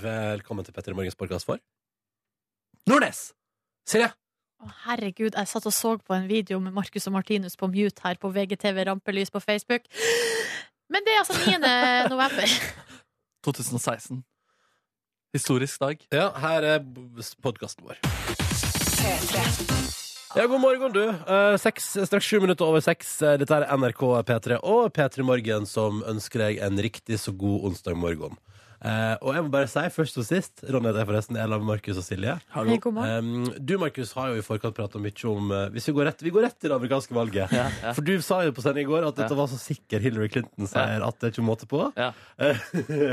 Velkommen til Petter i Morgens podkast for Nordnes! Silje! Å, herregud, jeg satt og så på en video med Marcus og Martinus på mute her på VGTV Rampelys på Facebook. Men det er altså 9. november. 2016. Historisk dag. Ja, her er podkasten vår. Ja, god morgen, du. Eh, seks, straks sju minutter over seks. Eh, Dette er NRK P3 og P3 Morgen som ønsker deg en riktig så god onsdag morgen. Eh, og jeg må bare si først og sist Ronny heter jeg forresten. Jeg er sammen med Markus og Silje. Hei, god morgen. Um, du, Markus, har jo i forkant prata mye om eh, Hvis vi går rett, vi går rett til det amerikanske valget. Ja, ja. For du sa jo på sending i går at dette Ja. var så sikker Hillary Clinton-seier at det er ikke måte på. Ja. Eh,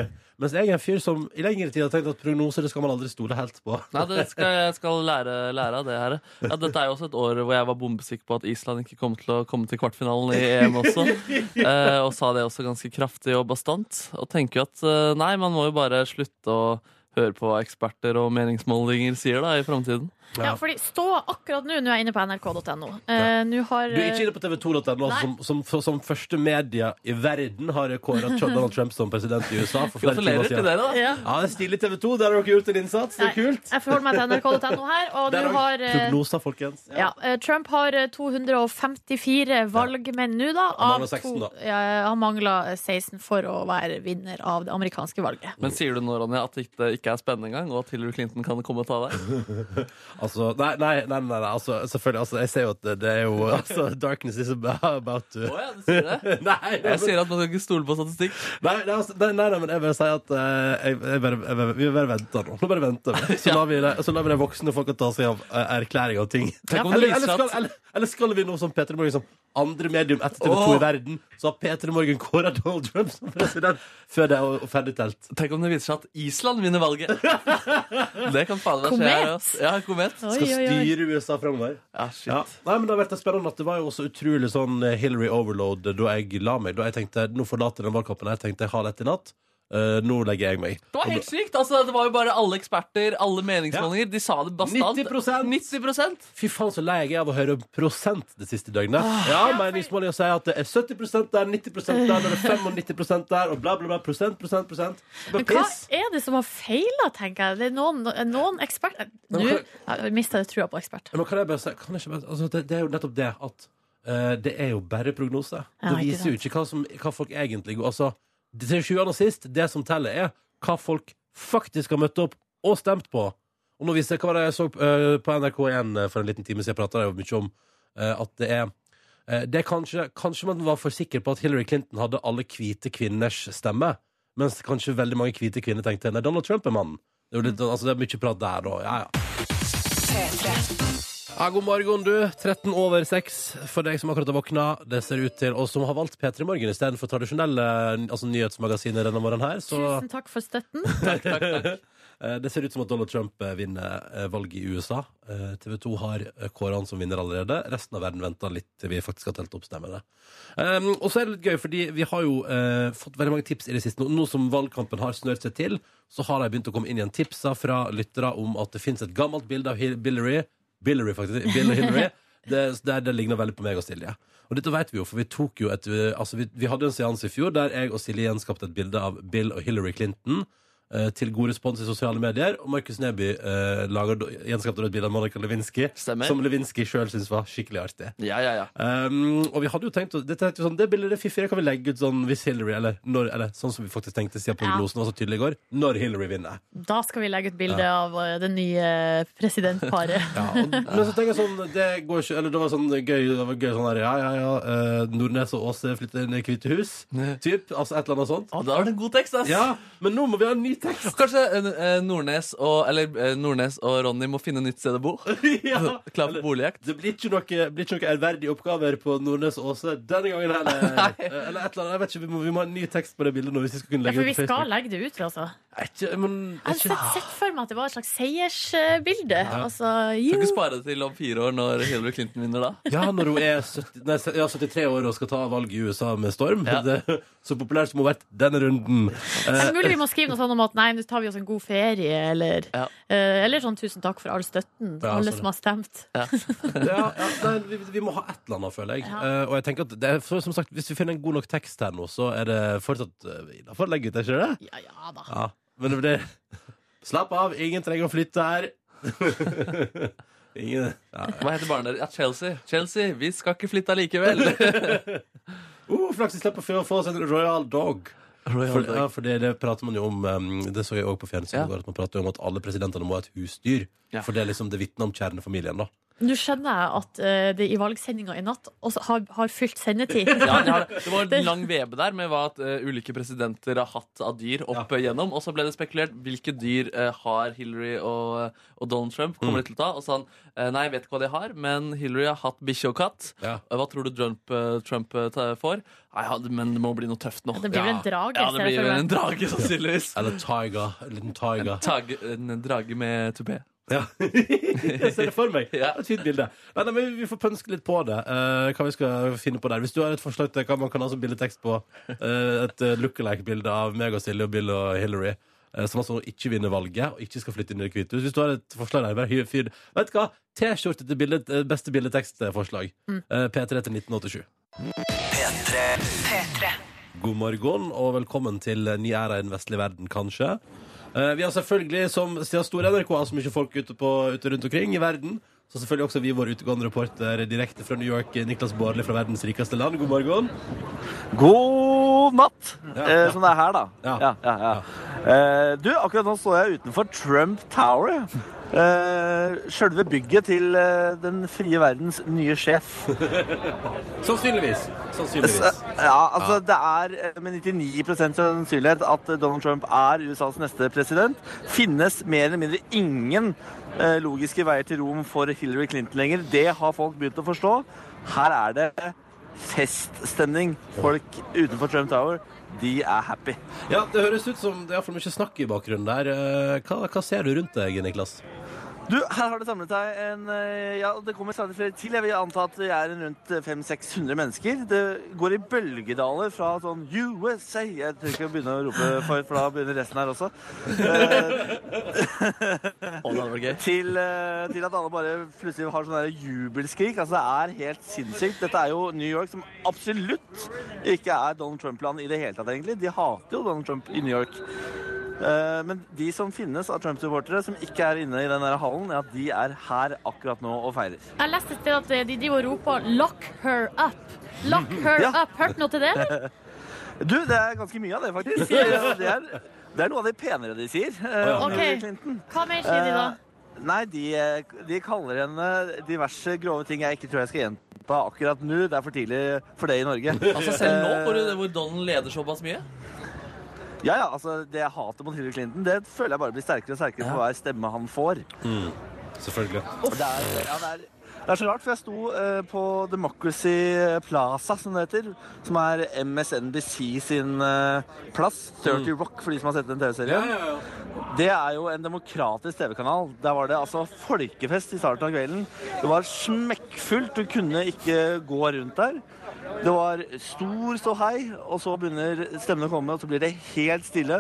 Mens jeg er en fyr som i lengre tid har tenkt at prognoser det skal man aldri stole helt på. Nei, det skal, jeg skal lære, lære av det her. Ja, dette er jo også et år hvor jeg var bombesikker på at Island ikke kom til å komme til kvartfinalen i EM også. Eh, og sa det også ganske kraftig og bastant. Og tenker jo at eh, nei, man må jo bare slutte å høre på hva eksperter og meningsmålinger sier da i framtiden. Ja, fordi stå akkurat nå, nå er jeg inne på nrk.no. Eh, nå har Du er ikke inne på TV2.no, altså, Nei. som, som, som, som første media i verden har kåra Donald Trump som president i USA. For flere timer Gratulerer til siden. dere, da. ja. Ja, det er stilig TV 2. Der har dere gjort en innsats. Det er Nei, kult. Jeg forholder meg til nrk.no her, og Der nå har har eh, Prognoser, folkens. ja, eh, Trump har eh, 254 valgmenn nå, da. Han av mangler 16 da. to- Ja, han mangler eh, 16 for å være vinner av det amerikanske valget. Men sier du nå, Ronny, at det ikke, ikke er spennende engang, og at Hillary Clinton kan komme og ta deg? Altså, nei, nei, nei, nei, nei altså, selvfølgelig. Altså, jeg ser jo at det, det er jo altså, Darkness is about to Å ja, du sier det? Nei, Jeg sier at man skal ikke stole på statistikk. Nei, nei, altså, nei, nei, nei, men jeg vil si at uh, jeg, jeg bare, jeg, bare- vi bare venter nå. Nå bare venter vi. Så lar vi, det- så lar vi de voksne folka ta seg av uh, erklæring av ting. Ja, Eller, eller, skal, eller, eller skal vi nå som Peter Morgan som andre medium etter TV 2 oh. i verden, så har Peter Morgan kåra Donald Trump som president før det er ferdig telt. Tenk om det viser seg at Island vinner valget. Det kan faen meg skje. Komet. her. Ja, komet. Oi, Skal oi, oi. styre USA framover. Ja, shit. Ja. Nei, men Det har vært spennende at det var jo også utrolig sånn eh, Hillary overload da jeg la meg. Da jeg tenkte nå forlater den valgkampen. Jeg tenkte jeg har dette i natt. Eh, nå legger jeg meg. Det var helt sykt. Altså, det var jo bare alle eksperter, alle meningsmålinger. De sa det bastant. 90%. 90% Fy faen, så lei jeg er av å høre prosent det siste døgnet. ja, meningsmålinger sier at det er 70% der, 90 der, det er 95 der, og bla, bla, bla. Prosent, prosent, prosent. Men hva er det som har feila, tenker jeg? Det er noen, noen eksperter Nå jeg mista jeg trua på eksperter. Men kan jeg bare si kan jeg ikke bare, altså, det, det er jo nettopp det at uh, det er jo bare prognose. Ja, det viser jo ikke hva, som, hva folk egentlig går Altså, til sjuende og sist, det som teller, er hva folk faktisk har møtt opp og stemt på. Og nå viser jeg hva jeg så eh, på NRK1 for en liten time siden. Jeg prata mye om eh, at det er eh, det er kanskje, kanskje man var for sikker på at Hillary Clinton hadde alle hvite kvinners stemme, mens kanskje veldig mange hvite kvinner tenkte nei, Donald Trump er mannen. Det er, litt, altså, det er mye prat der og ja, ja. Ja, god morgen, du. 13 over 6 for deg som akkurat har våkna. Det ser ut til, og som har valgt P3 Morgen istedenfor tradisjonelle altså, nyhetsmagasiner denne morgenen her. Så Tusen takk for støtten. takk, takk, takk. det ser ut som at Donald Trump eh, vinner eh, valget i USA. Eh, TV 2 har kåra han som vinner allerede. Resten av verden venter litt til vi faktisk har telt opp stemmene. Um, og så er det litt gøy, fordi vi har jo eh, fått veldig mange tips i det siste. Nå, nå som valgkampen har snørt seg til, så har de begynt å komme inn igjen tipsa fra lyttere om at det finnes et gammelt bilde av Hillary Billary, faktisk. Bill Hillary. Det, det, det ligner veldig på meg og Silje. Og dette vet vi jo, for vi tok jo et Altså, vi, vi hadde en seanse i fjor der jeg og Silje gjenskapte et bilde av Bill og Hillary Clinton. Eh, Til god respons i sosiale medier. Og Markus Neby eh, lager gjenskapte et bilde av Monica Lewinsky. Stemmer. Som Lewinsky sjøl syntes var skikkelig artig. Ja, ja, ja. Um, og vi hadde jo tenkt det, tenkte sånn, det bildet er fiffig, det kan vi legge ut sånn hvis Hillary Eller, når, eller sånn som vi faktisk tenkte siden prognosen var så tydelig i går. Når Hillary vinner. Da skal vi legge ut bilde av eh, det nye presidentparet. Ja, og, men så tenker jeg sånn Det går ikke Eller det var sånn gøy, det var gøy sånn her Ja, ja, ja. Uh, Nordnes og Åse flytter inn i Hvite hus. Typ. Altså et eller annet sånt. Å, da er det en god tekst, ass. Ja, men nå må vi ha en ny tekst. Kanskje eh, eh, Nordnes og, eller, eh, Nordnes og Ronny må finne nytt sted å bo? ja. Klar for boligjakt? Det blir ikke noen ærverdige oppgaver på Nordnes og Åse denne gangen heller. Eh, eller et eller annet. Jeg vet ikke, vi må, vi må ha en ny tekst på det bildet nå hvis vi skal kunne Ja, legge for det vi ut på skal Facebook. legge det ut, altså. Ikke, men, Jeg har sett, sett for meg at det var et slags seiersbilde. Altså, Skal ikke spare det til om fire år når Hillary Clinton vinner da? ja, når hun er 70, nei, ja, 73 år og skal ta valg i USA med storm. Ja. Det, så populært som hun har vært denne runden. Eh, Det er mulig vi må skrive noe sånt om at nei, nå tar vi oss en god ferie, eller, Ja. eh, eller sånn tusen takk for all støtten. Ja, alle sånn, som har stemt. ja, ja, nei, vi, vi må ha et eller annet, føler jeg. Ja. Eh, og jeg tenker at det er, for, som sagt, Hvis vi finner en god nok tekst her nå, så er det fortsatt uh, innafor å legge ut, er ikke det? Ja, ja da. Ja. Men det blir Slapp av, ingen trenger å flytte her. ingen ja. Hva heter barnet deres? Ja, Chelsea. Chelsea, vi skal ikke flytte likevel. uh, Flaks vi slipper å få oss en royal dog. For, ja, for det, det prater man jo om um, Det så jeg også på fjernsynet Ja. at man prater jo om at alle presidentene må ha et husdyr. Ja. For det er liksom det vitner om kjernefamilien, da. Nå skjønner jeg at eh, det i valgsendinga i natt også har, har fylt sendetid. Ja, det, har, det var en lang vebe der med hva at uh, ulike presidenter har hatt av dyr opp igjennom. Og så ble det spekulert hvilke dyr uh, har Hillary og, og Donald Trump. Kommer de til å ta? Og sa han uh, nei, jeg vet ikke hva de har, men Hillary har hatt bikkje og katt. Ja. Hva tror du Trump, Trump får? Nei, ja, men det må bli noe tøft nå. Det blir vel en drage. Ja, det blir en drage, sannsynligvis. Eller tiger. En liten tiger. En, tag, en drage med tupé. Ja. jeg ser det for meg. Ja. Et fint bilde. Nei, nei, men Vi får pønske litt på det. Uh, hva vi skal finne på der Hvis du har et forslag til hva man kan ha som bildetekst på uh, et uh, lookalike-bilde av meg og Silje og Bill og Hillary, uh, som altså ikke vinner valget og ikke skal flytte inn i Det hvite hus Hvis du har et forslag der, bare hyr fyr det. Vet du hva? T-skjorte til bildet, eh, beste bildetekstforslag. Eh, P3 til 1987. God morgen og velkommen til ny æra i den vestlige verden, kanskje. Eh, vi har selvfølgelig, som siden store NRK har så mye folk ute, på, ute rundt omkring i verden, så selvfølgelig også vi, vår utegående reporter direkte fra New York, Niklas Baarli fra verdens rikeste land. God morgen. God natt, Ja, eh, ja. som det er her, da. Ja. Ja, ja, ja. Eh, du, akkurat nå står jeg utenfor Trump Tower. Eh, Sjølve bygget til eh, den frie verdens nye sjef. Sannsynligvis. Sannsynligvis. Ja, altså Det er eh, med 99 sannsynlighet at eh, Donald Trump er USAs neste president. Finnes mer eller mindre ingen eh, logiske veier til rom for Hillary Clinton lenger. Det har folk begynt å forstå. Her er det feststemning. Folk utenfor Trump Tower, de er happy. Ja, Det høres ut som det er for mye snakk i bakgrunnen der. Eh, Hva, hva ser du rundt deg, Niklas? Du, her har det samlet seg en eh, Ja, det kommer stadig flere til. Jeg vil anta at det er rundt 500-600 mennesker. Det går i bølgedaler fra sånn USA Jeg trenger ikke å begynne å rope for, for da begynner resten her også. Eh, til, eh, til at alle bare plutselig har sånn jubelskrik. Altså, det er helt sinnssykt. Dette er jo New York, som absolutt ikke er Donald Trump-land i det hele tatt, egentlig. De hater jo Donald Trump i New York. Eh, Men de som finnes av Trump-supportere, som ikke er inne i den der hallen, ja, de er her akkurat nå og feirer. Jeg leste et sted at de driver og roper 'lock her up'. Lock her Ja. up. Hørte noe til det? Du, det er ganske mye av det, faktisk. Eh, Det er, det er noe av det penere de sier. eh, Ok. Hva mer sier de da? Eh, Nei, de, eh, de kaller henne diverse grove ting jeg ikke tror jeg skal gjenta akkurat nå. Det er for tidlig for det i Norge. Altså Selv nå, Eh, hvor, hvor Donald leder såpass mye? Ja, ja, altså Det hatet mot Hillary Clinton det føler jeg bare blir sterkere og sterkere for hver stemme han får. Selvfølgelig. Og Det er, ja, det er, det er så rart, for jeg sto eh, på Democracy Plaza, som det heter. Som er MSNBC sin eh, plass. 30 Rock, for de som har sett den TV-serien. Det er jo en demokratisk TV-kanal. Der var det altså folkefest i starten av kvelden. Det var smekkfullt. Du kunne ikke gå rundt der. Det var stor ståhei, og så begynner stemmene å komme, og så blir det helt stille.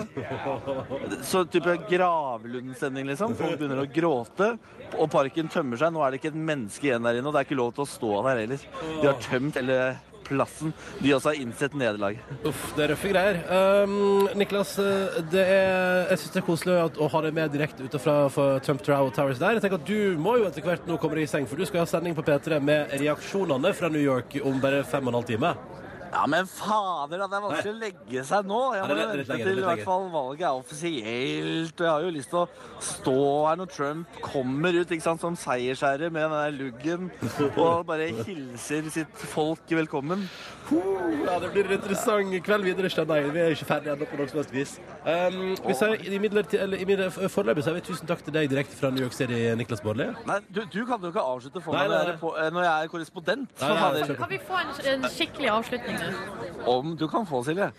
Så type gravlundstemning, liksom. Folk begynner å gråte, og parken tømmer seg. Nå er det ikke et menneske igjen der inne, og det er ikke lov til å stå der heller. De har tømt hele plassen. De også har innsett nederlaget. Uff, det er røffe greier. Um, Niklas, eh, er, jeg syns det er koselig å ha deg med direkte ute fra Trump Trow Towers der. Jeg tenker at Du må jo etter hvert nå komme deg i seng, for du skal ha sending på P3 med reaksjonene fra New York om bare fem og en halv time. Ja, men fader, da, det er vanskelig å legge seg nå. Jeg må vente til i hvert fall valget er offisielt. Og jeg har jo lyst til å stå her når Trump kommer ut ikke sant, som seiersherre med den der luggen og bare hilser sitt folk velkommen. Ja, Det blir en interessant kveld videre, Nei. Vi er ikke ferdige ennå på noe som helst vis. Um, vi sier i midlertid- eller i midler- Foreløpig sier vi tusen takk til deg direkte fra New York City, Niklas Baarli. Nei, du, du kan jo ikke avslutte for meg når jeg er på- eh, når jeg er korrespondent. Nei, nei, nei. Kan vi få en, en skikkelig avslutning? Om du kan få, Silje.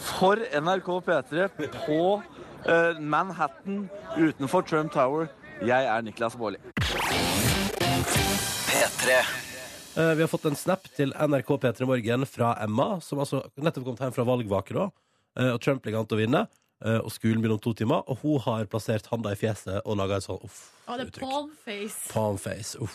For NRK P3 på uh, Manhattan utenfor Trump Tower. Jeg er Niklas Baarli. Uh, vi har fått en snap til NRK P3 Morgen fra Emma, som altså nettopp kom hjem fra valgvake. da. Eh, og Trump ligger an til å vinne. uh, og skolen begynner om to timer, og hun har plassert handa i fjeset og laga et sånn uff-uttrykk. det uttrykk. palmface. Palmface. Uff.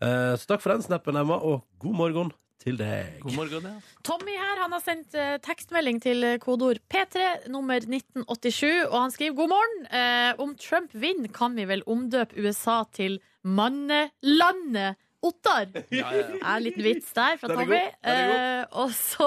Eh, så takk for den snappen, Emma, og god morgen til deg. God morgen, ja. Tommy her, han har sendt eh, tekstmelding til eh, kodeord P3 nummer 1987, og han skriver god morgen. Eh, om Trump vinner, kan vi vel omdøpe USA til mannelandet Ottar. Ja, ja, ja. En liten vits der fra Tommy. Eh, og så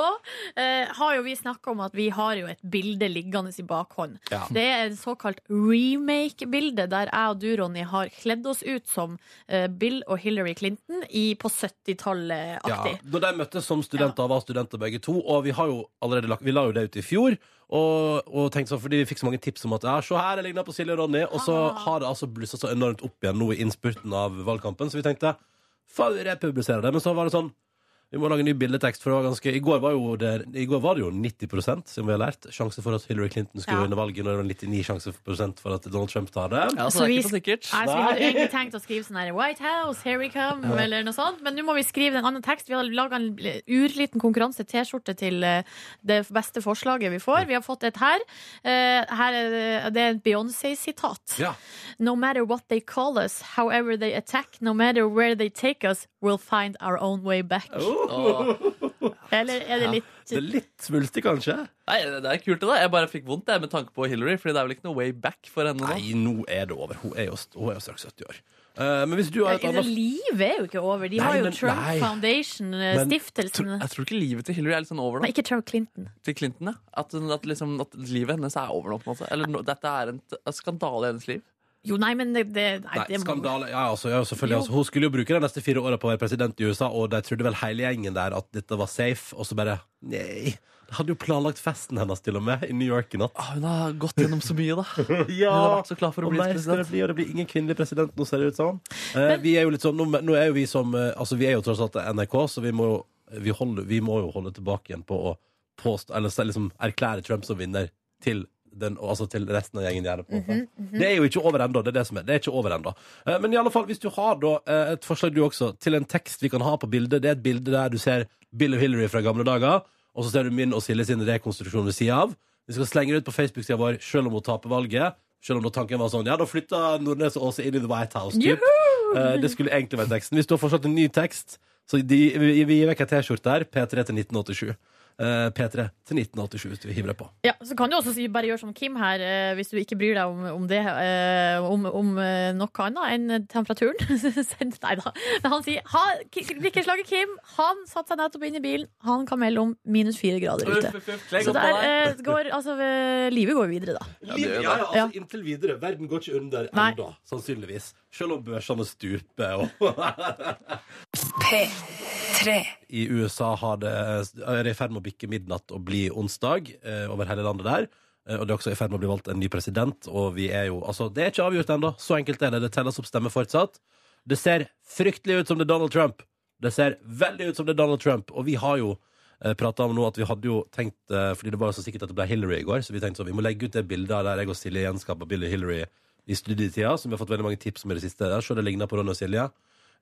eh, har jo vi snakka om at vi har jo et bilde liggende i bakhånd. Ja. Det er et såkalt remake-bilde, der jeg og du, Ronny, har kledd oss ut som eh, Bill og Hillary Clinton i, på 70-tallet-aktig. Ja, når de møttes som studenter, var studenter begge to, og vi har jo allerede lagt, vi la jo det ut i fjor. Og, og tenkte sånn, fordi vi fikk så mange tips om at ja, se her, jeg ligner på Silje og Ronny. Og så Ah. har det altså blussa så enormt opp igjen nå i innspurten av valgkampen, så vi tenkte faen, jeg publiserer det. Men så var det sånn vi må lage en ny bildetekst, for det var ganske I går var, jo det, i går var det jo 90% som vi har lært. Sjanse for at Hillary Clinton skulle Ja. vinne valget, når det var 99 sjanse for at Donald Trump tar det. ja Så så det er vi- ikke så sikkert. Nei, så vi hadde egentlig tenkt å skrive sånn her White House, here we come, eller noe sånt. Men nå må vi skrive en annen tekst. Vi har laga en urliten konkurranse T-skjorte til eh, det beste forslaget vi får. Vi har fått et her. Eh, her er det, er et Beyoncé-sitat. Ja. No matter what they call us, however they attack, no matter where they take us, we'll find our own way back. Eller er det litt Det er litt svulstig, kanskje? Nei, det er kult, det. da Jeg bare fikk vondt jeg, med tanke på Hillary, Fordi det er vel ikke noe way back for henne nå. Nei, nå er det over. Hun er jo, hun er jo straks 70 år. Eh, men hvis du har et annet Livet er jo ikke over. De Nei, har jo men- Trump nei. Foundation, eh, Men- stiftelsen. Jeg tror ikke livet til Hillary er litt sånn over nå. Nei, ikke Trump Clinton. Til Clinton, ja. At, at, liksom, at livet hennes er over nå, på en måte. Eller no, dette er en skandale i hennes liv. Jo, nei, men det, det, nei, Nei, det må- skandale. Ja, altså, ja, selvfølgelig. Jo. Altså, hun skulle jo bruke de neste fire åra på å være president i USA, og de trodde vel hele gjengen der at dette var safe, og så bare Nei. De hadde jo planlagt festen hennes til og med i New York i natt. Ah, hun har gått gjennom så mye, da. Ja! Hun har vært så klar for å Og bli mer skal det president. bli, og det blir ingen kvinnelig president nå, ser det ut som. Eh, vi er jo litt sånn, nå, nå er jo vi som eh, Altså, vi er jo tross alt NRK, så vi må jo vi, holde, vi må jo holde tilbake igjen på å påstå Eller så liksom erklære Trump som vinner til den, altså til resten av gjengen gjerne. på Mm -hmm, mm -hmm. Det er jo ikke over ennå. Det er det som er. Det er ikke over ennå. Eh, Men i alle fall, hvis du har da eh, et forslag du også, til en tekst vi kan ha på bildet, det er et bilde der du ser Bill og Hillary fra gamle dager, og så ser du min og Silje sin rekonstruksjon ved sida av. Vi skal slenge det ut på Facebook-sida vår selv om hun taper valget. Selv om da tanken var sånn Ja, da flytta Nordnes og Åse inn i The White House. Typ. Eh, det skulle egentlig være teksten. Hvis du har forslag til en ny tekst, så de, vi, vi gir vekk ei T-skjorte der. P3 til 1987. Eh, P3 til 1987 hvis du hiver deg på. Ja, så kan du også si, bare gjøre som Kim her, eh, hvis du ikke bryr deg om, om det, eh, om, om noe annet enn temperaturen. Nei da. Men han sier ha, Ki- Kim han satte seg nettopp inn i bilen. Han kan melde om minus fire grader ute. Så der går, altså, livet går videre, da. Ja, ja, ja, altså, Inntil videre. Verden går ikke under ennå, sannsynligvis. Selv om børsene stuper og P3. I USA det, er det i ferd med å bikke midnatt og bli onsdag eh, over hele landet der. Eh, og det er også i ferd med å bli valgt en ny president, og vi er jo Altså, det er ikke avgjort ennå. Så enkelt er det. Det telles opp stemmer fortsatt. Det ser fryktelig ut som det er Donald Trump. Det ser veldig ut som det er Donald Trump, og vi har jo eh, prata om nå at vi hadde jo tenkt eh, Fordi det var så sikkert at det ble Hillary i går, så vi tenkte sånn, vi må legge ut det bildet der jeg og Silje gjenskaper Billy Hillary i studietida, som vi har fått veldig mange tips om i det siste. Der, så det ligner på Ronny og Silje.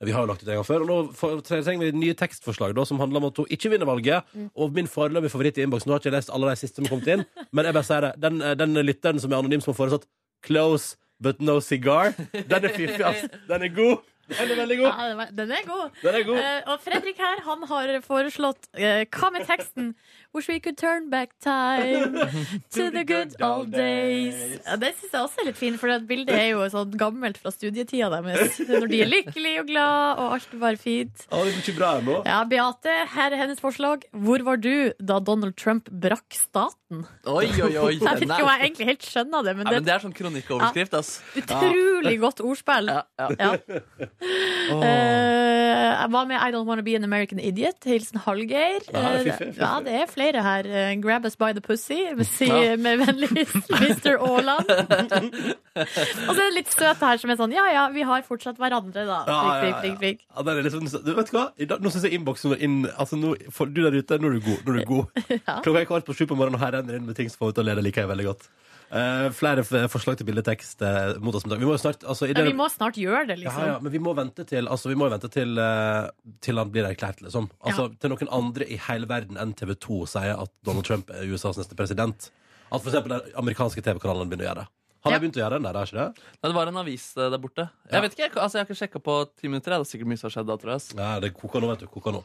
Vi har jo lagt ut en gang før, og nå trenger vi nye tekstforslag da, som handler om at hun ikke vinner valget. Og min foreløpige favoritt i innboksen Nå har jeg ikke lest alle de siste som har kommet inn, men jeg bare sier det. Den, eh, den lytteren som er anonym, som har foreslått 'Close but no cigar', den er fiffig, ass. Den er god. Den er veldig god. Ja, den er god. Den er god. Uh, og Fredrik her, han har foreslått uh, Hva med teksten? Wish we could turn back time to the good old days. Ja, det syns jeg også er litt fint, for det bildet er jo sånn gammelt fra studietida deres. Når de er lykkelige og glad, og alt var bare fint. Ja, det bra. Ja, Beate, her er hennes forslag. Hvor var du da Donald Trump brakk staten? Oi, oi, oi. Jeg vet ikke om jeg egentlig helt skjønner det, men Nei, det men det er sånn kronikkoverskrift, er utrolig godt ordspill. Ja, ja. Ja. Eh, jeg var med I Don't Wanna Be an American Idiot. Hilsen Hallgeir. Ja, det er Eh, er flere her. Eh, Grab us by the pussy, med, vennligst Mr. Aaland. Og så er det litt søt her som er sånn Ja ja, vi har fortsatt hverandre, da. Prikk, prikk, prikk, liksom, du vet hva? Nå syns jeg innboksen går inn altså, nå, for, Du der ute, nå er du god. Nå er du god. Klokka er kvart på sju på morgenen, og her renner det inn med ting som får meg til å le. Det liker jeg veldig godt. Eh, flere forslag til bildetekst uh, mot oss med. Vi må jo snart altså, i Ja, det- vi må snart gjøre det, liksom. ja, men vi må vente til Altså, vi må vente til, uh, til han blir erklært, liksom. Altså, Til noen andre i hele verden enn TV 2 sier at Donald Trump er USAs neste president. At for eksempel amerikanske TV-kanalene begynner å gjøre det. Har Ja. de begynt å gjøre den der, det ikke det? Nei, det var en avis eh, der borte. Ja. Jeg vet ikke, jeg, altså, jeg har ikke sjekka på ti minutter. Det er sikkert mye som har skjedd da, tror jeg. Nei, det koker nå, vet du. Koker nå.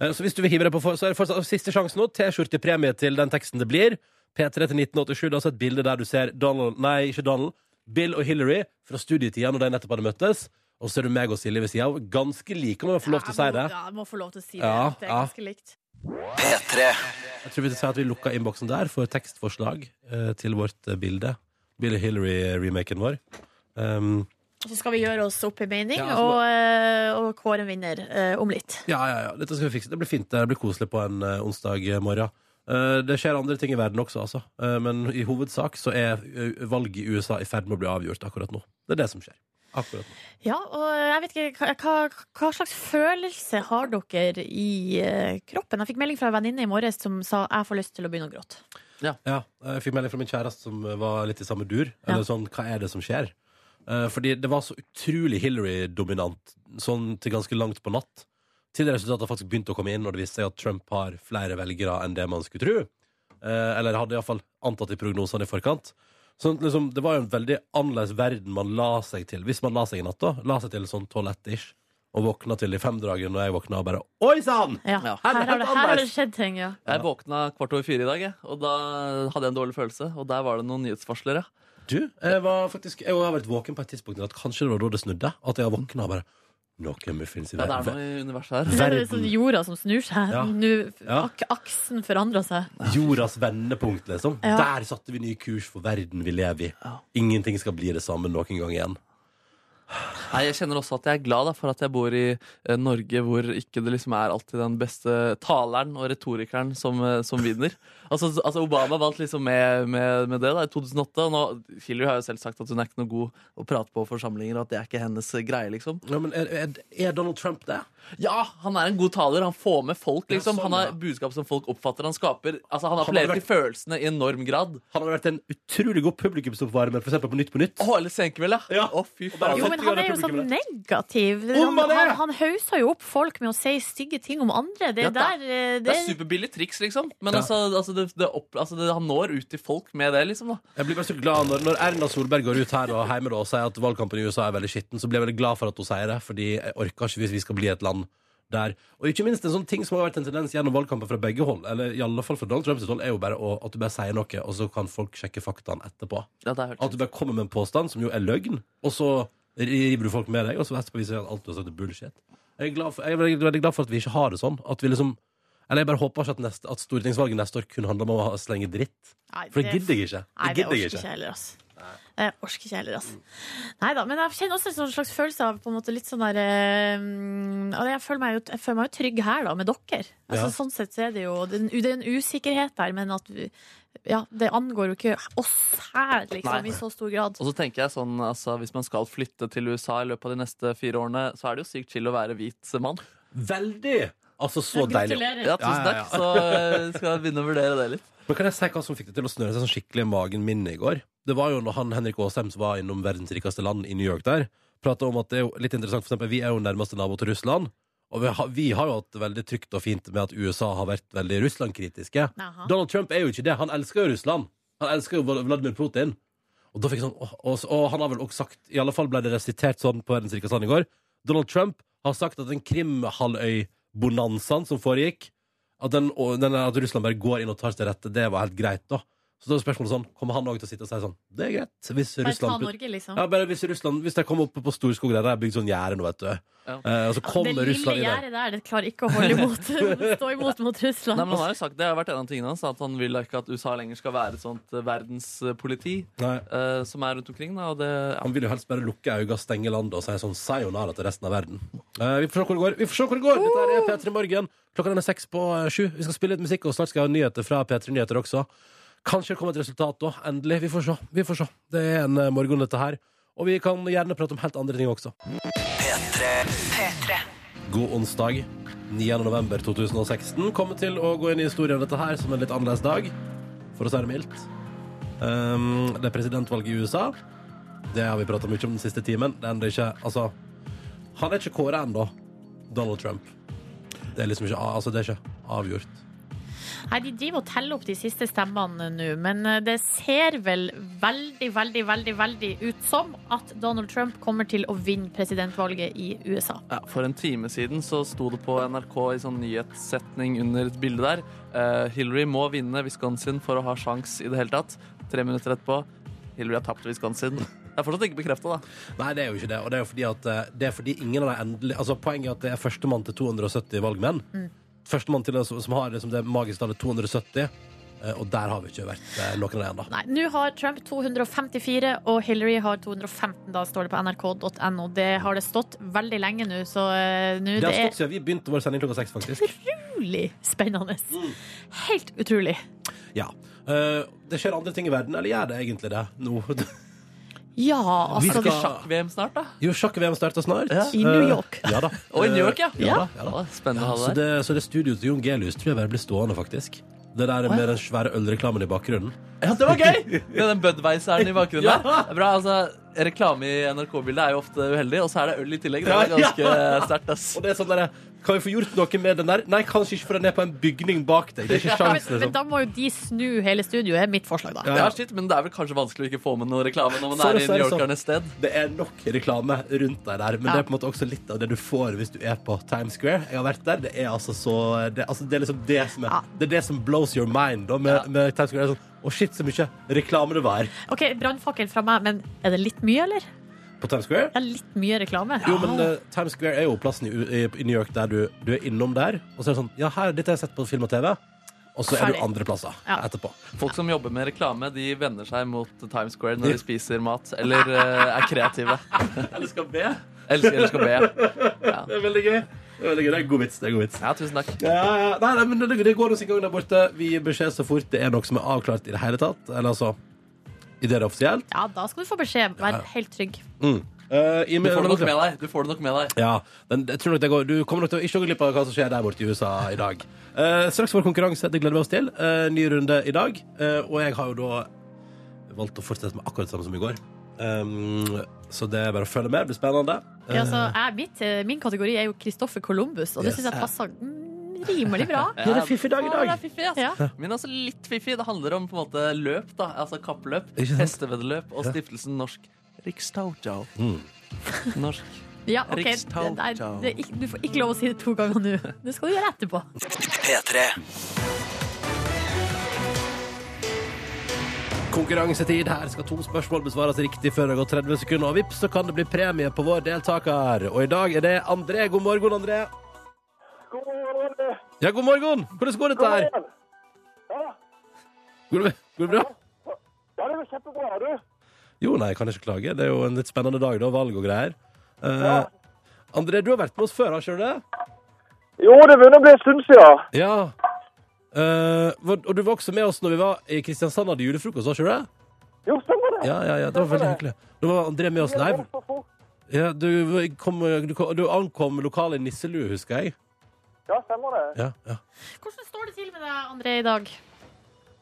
Eh, Så hvis du vil hive deg på, for- så er det fortsatt siste sjanse nå. T-skjortepremie til den teksten det blir. P3 til 1987. Det er altså et bilde der du ser Donald Nei, ikke Donald. Bill og Hillary fra studietida når de nettopp hadde møttes. Og så er du meg og Silje ved sida av. Ganske like, om jeg får lov til å si det. Ja, jeg må få lov til å si det. Ja, det er ja. ganske likt. Jeg tror vi skal si at vi lukker innboksen der for tekstforslag eh, til vårt eh, bilde. Bill og Hillary-remaken vår. Um, så skal vi gjøre oss opp i mening Ja, så- og, eh, og kåre en vinner eh, om litt. ja, ja, ja. Dette skal vi fikse. Det blir fint. Det blir koselig på en eh, onsdag morgen. Eh, det skjer andre ting i verden også, altså. Eh, men i hovedsak så er eh, valget i USA i ferd med å bli avgjort akkurat nå. Det er det som skjer. Akkurat nå. Ja, og jeg vet ikke, hva, hva, slags følelse har dere i kroppen? Jeg fikk melding fra en venninne i morges som sa jeg får lyst til å begynne å gråte. Ja, jeg fikk melding fra min kjæreste som var litt i samme dur. Eller Ja. sånn, hva er det som skjer? Eh, fordi det var så utrolig Hillary-dominant sånn til ganske langt på natt. Til resultatet faktisk begynte å komme inn, og det viste seg at Trump har flere velgere enn det man skulle tro. Eh, eller hadde iallfall antatt i prognosene i forkant. Så liksom, det var jo en veldig annerledes verden man la seg til. Hvis man la seg i natt, da. La seg til sånn 12-1-ish. Og våkna til i femdragen, og jeg våkna og bare Oi sann! Ja, Ja. Her, Her er her har det skjedd ting, ja. Jeg våkna kvart over fire i dag, og da hadde jeg en dårlig følelse. Og der var det noen nyhetsvarsler. Ja. Du, jeg var faktisk Jeg har vært våken på et tidspunkt i natt. Kanskje det var da det snudde? At jeg våkna og bare Noen muffins i Ja, det er verden. noe i universet her. Det er Verden. sånn jorda som snur seg. Ja. Nå, Ja. ak aksen forandrer seg. Jordas vendepunkt, liksom. Ja. Der satte vi ny kurs for verden vi lever i. Ja. Ingenting skal bli det samme noen gang igjen. Nei, Jeg kjenner også at jeg er glad da, for at jeg bor i eh, Norge hvor ikke det liksom er alltid den beste taleren og retorikeren som, eh, som vinner. Altså, altså Obama vant liksom med, med, med det da, i 2008. Og nå, Hillary har jo selv sagt at hun er ikke noe god å prate på forsamlinger, og at det er ikke hennes eh, greie. liksom Ja, men er, er, er Donald Trump det? Ja, han er en god taler. Han får med folk. Ja, liksom sånn, Han har ja. budskap som folk oppfatter. Han skaper, altså han appellerer hadde til følelsene i enorm grad. Han hadde vært en utrolig god publikumsoppvarmer, for eksempel på Nytt på Nytt. Å, eller Senkveld, ja. Ja. Å, fy faen. Jo, men han er jo sånn negativ. Om Han, han han, hauser jo opp folk med å si stygge ting om andre. Det Ja, er- der eh, Det det, er superbillig triks, liksom. Men Ja. altså, altså, det, det opp, altså det, han når ut til folk med det, liksom. da Jeg blir bare så glad når, når Erna Solberg går ut her og hjemme og sier at valgkampen i USA er veldig skitten, så blir jeg veldig glad for at hun sier det, fordi jeg orker ikke hvis vi skal bli et land der. Og ikke minst en sånn ting som har vært en tendens gjennom valgkampen fra begge hold, eller i alle fall fra Donald Trumps hold, er jo bare å, at du bare sier noe, og så kan folk sjekke faktaene etterpå. Ja, At du bare kommer med en påstand som jo er løgn, og så river du folk med deg, og så etterpå viser det at alt du har sagt er bullshit. Jeg er, glad for, jeg er veldig, glad for at vi ikke har det sånn. At vi liksom Eller jeg bare håper ikke at, neste, at stortingsvalget neste år kun handler om å slenge dritt. Nei, For det gidder jeg ikke. Nei, Det orker jeg ikke heller, altså. Jeg orker ikke heller, altså. Nei da, men jeg kjenner også en slags følelse av på en måte litt sånn der altså, jeg, føler meg jo, jeg føler meg jo trygg her, da, med dere. Altså, Ja. Sånn sett så er det jo Det er en, det er en usikkerhet der, men at vi, ja, det angår jo ikke oss her, liksom, Nei. i så stor grad. Og så tenker jeg sånn, altså Hvis man skal flytte til USA i løpet av de neste fire årene, så er det jo sykt chill å være hvit mann. Veldig! Altså, så deilig. Ja, tusen Ja, ja, takk. Så eh, skal jeg begynne å vurdere det litt. Men kan jeg si hva som fikk det til å snøre seg sånn skikkelig i magen min i går? Det var jo når han Henrik Asheim var innom verdens rikeste land i New York der, prata om at det er jo litt interessant, for eksempel, vi er jo nærmeste nabo til Russland. Og vi har, vi har jo hatt det veldig trygt og fint med at USA har vært veldig Russland-kritiske. Donald Trump er jo ikke det. Han elsker jo Russland. Han elsker jo Vladimir Putin. Og da fikk jeg sånn, og, og, og han har vel også sagt, i alle fall ble det resitert sånn på verdens rikeste land i går, Donald Trump har sagt at den Krimhalvøy-bonanzaen som foregikk, at, den, den, at Russland bare går inn og tar seg til rette, det var helt greit, da. Så da er spørsmålet sånn, kommer han òg til å sitte og si sånn Det er greit. Hvis Bare ta Russland Norge, liksom. ja, bare hvis Russland Hvis de kommer opp på Storskog der det er bygd sånn gjerde nå, vet du. Ja. Eh, og så det kommer lille Russland inn der. gjerdet der, det klarer ikke å holde imot. stå imot mot Russland. Nei, men han har jo sagt, Det har vært en av tingene hans, at han vil ikke at USA lenger skal være et sånt eh, verdenspoliti Nei. eh, som er rundt omkring. Da, og det, ja. Han vil jo helst bare lukke øynene, stenge landet og si sånn sayonara til resten av verden. Eh, vi får se hvor det går. Vi får se hvor det går. Dette her er P3 Morgen. Klokka den er seks på eh, sju. Vi skal spille litt musikk, og snart skal jeg ha nyheter fra P3 Nyheter også. Kanskje det kommer et resultat da. Endelig. Vi får se. Vi får se. Det er en eh, morgen, dette her. Og vi kan gjerne prate om helt andre ting også. P3 God onsdag. 9. november 2016 kommer til å gå inn i historien dette her som en litt annerledes dag, for å si det mildt. Um, det er presidentvalget i USA. Det har vi prata mye om den siste timen. Det er ikke Altså, han er ikke kåra ennå, Donald Trump. Det er liksom ikke, altså, det er ikke avgjort. Nei, De driver og teller opp de siste stemmene nå, men eh, det ser vel veldig, veldig, veldig veldig ut som at Donald Trump kommer til å vinne presidentvalget i USA. Ja, for en time siden så sto det på NRK i sånn nyhetssetning under et bilde der. uh, Hillary må vinne Wisconsin for å ha sjans i det hele tatt. Tre minutter etterpå Hillary har tapt Wisconsin. Det er fortsatt ikke bekrefta, da. Nei, det er jo ikke det. Og det er jo fordi at eh, det er fordi ingen av de endelig Altså, poenget er at det er førstemann til 270 valgmenn. Førstemann til oss som som har liksom det magiske tallet 270. eh, Og der har vi ikke vært eh, noen av dem ennå. Nei, Nå har Trump 254, og Hillary har 215. Da står det på nrk.no. Det har det stått veldig lenge nå, så eh, nå Det har stått siden vi begynte vår sending klokka seks, faktisk. utrolig spennende. Helt utrolig. Ja. Det skjer andre ting i verden, eller gjør det egentlig det nå? Ja, altså, Vi skal- Sjakk-VM snart, da. Jo, sjakk-VM starter snart. Ja. I New York. Eh, ja da. Og i New York, ja. Ja. da, ja da. Spennende å så, ha det der. det, så det studioet til Jon Gelius tror jeg bare blir stående, faktisk. Det der med den svære ølreklamen i bakgrunnen. Ja, det var gøy! Ja, den Budweiseren i bakgrunnen der. Det er Bra, altså Reklame i NRK-bildet er jo ofte uheldig, og så er det øl i tillegg. Det er ganske sterkt, ass. Og det er sånn der, Kan vi få gjort noe med den der? Nei, kanskje ikke, for den er på en bygning bak deg. Det er ikke Ja, men, men liksom. da må jo de snu hele studioet, er mitt forslag, da. Ja. Ja, shit, men det er vel kanskje vanskelig å ikke få med noe reklame når man så er i si New sånn. Yorkernes sted. Det er nok reklame rundt deg der, men Ja. det er på en måte også litt av det du får hvis du er på Times Square. Jeg har vært der. Det er altså så Det, altså, det er liksom det som er Ja. Det er det som blows your mind da, med, Ja. med Times Square. Det er sånn, Å, shit, så mye reklame det var OK, brannfakkel fra meg, men er det litt mye, eller? På Times Square. Det er litt mye reklame. Jo, men eh, Times Square er jo plassen i, i, i New York der du, du er innom der, og så er det sånn Ja, her, dette har jeg sett på film og TV. Og så er Ferdig. du andre plasser Ja. etterpå. Folk som jobber med reklame, de vender seg mot Times Square når de spiser mat, eller eh, er kreative. Eller skal be. Elsker, eller skal be. Ja. Det er veldig gøy. Det er veldig gøy. Det er en god vits. Det er en god vits. ja, tusen takk. Ja, ja. Nei, nei, men det, det går oss sin gang der borte. Vi gir beskjed så fort det er noe som er avklart i det hele tatt. Eller altså i det er offisielt. Ja, da skal du få beskjed. Vær helt trygg. Mm. Uh, i- Du får det nok med deg. Du får det nok med deg. Ja, men jeg tror nok det går Du kommer nok til å ikke gå glipp av hva som skjer der borte i USA i dag. Uh, straks vår konkurranse. Det gleder vi oss til. Uh, ny runde i dag. Eh, og jeg har jo da valgt å fortsette med akkurat det samme som i går. Um, så det er bare å følge med. Det blir spennende. Ja, altså, jeg, mitt, eh, min kategori er jo Kristoffer Columbus, og det Yes. syns jeg passer rimelig bra. Ja, det er fiffig dag i dag. Ja, fiffig, altså. Ja. Men altså litt fiffig. Det handler om på en måte løp, da. Altså kappløp, hesteveddeløp og stiftelsen Norsk Rikstautjau. Mm. Norsk Ja, okay. Det er, det er Du får ikke lov å si det to ganger nå. Det skal du gjøre etterpå. Konkurransetid. Her skal to spørsmål besvares riktig før det har gått 30 sekunder. Og vips, så kan det bli premie på vår deltaker. Og i dag er det André. God morgen, André. God morgen. Ja, god morgen. Hvordan går dette her? Ja, Går det, går det bra? ja, det går kjempebra, du. Jo, nei, jeg kan ikke klage. Det er jo en litt spennende dag, da. Valg og greier. Eh, Ja. André, du har vært med oss før, har ikke du det? Jo, det begynner å bli en stund siden. Ja. Eh, og du var også med oss når vi var i Kristiansand og hadde julefrokost, har ikke du det? Jo, stemmer det. Ja, ja, ja, det var veldig hyggelig. Da var André med oss live. Ja, du, kom, du, kom, du ankom lokalet i Nisselue, husker jeg. Ja, stemmer det. Ja, ja. Hvordan står det til med deg, André, i dag?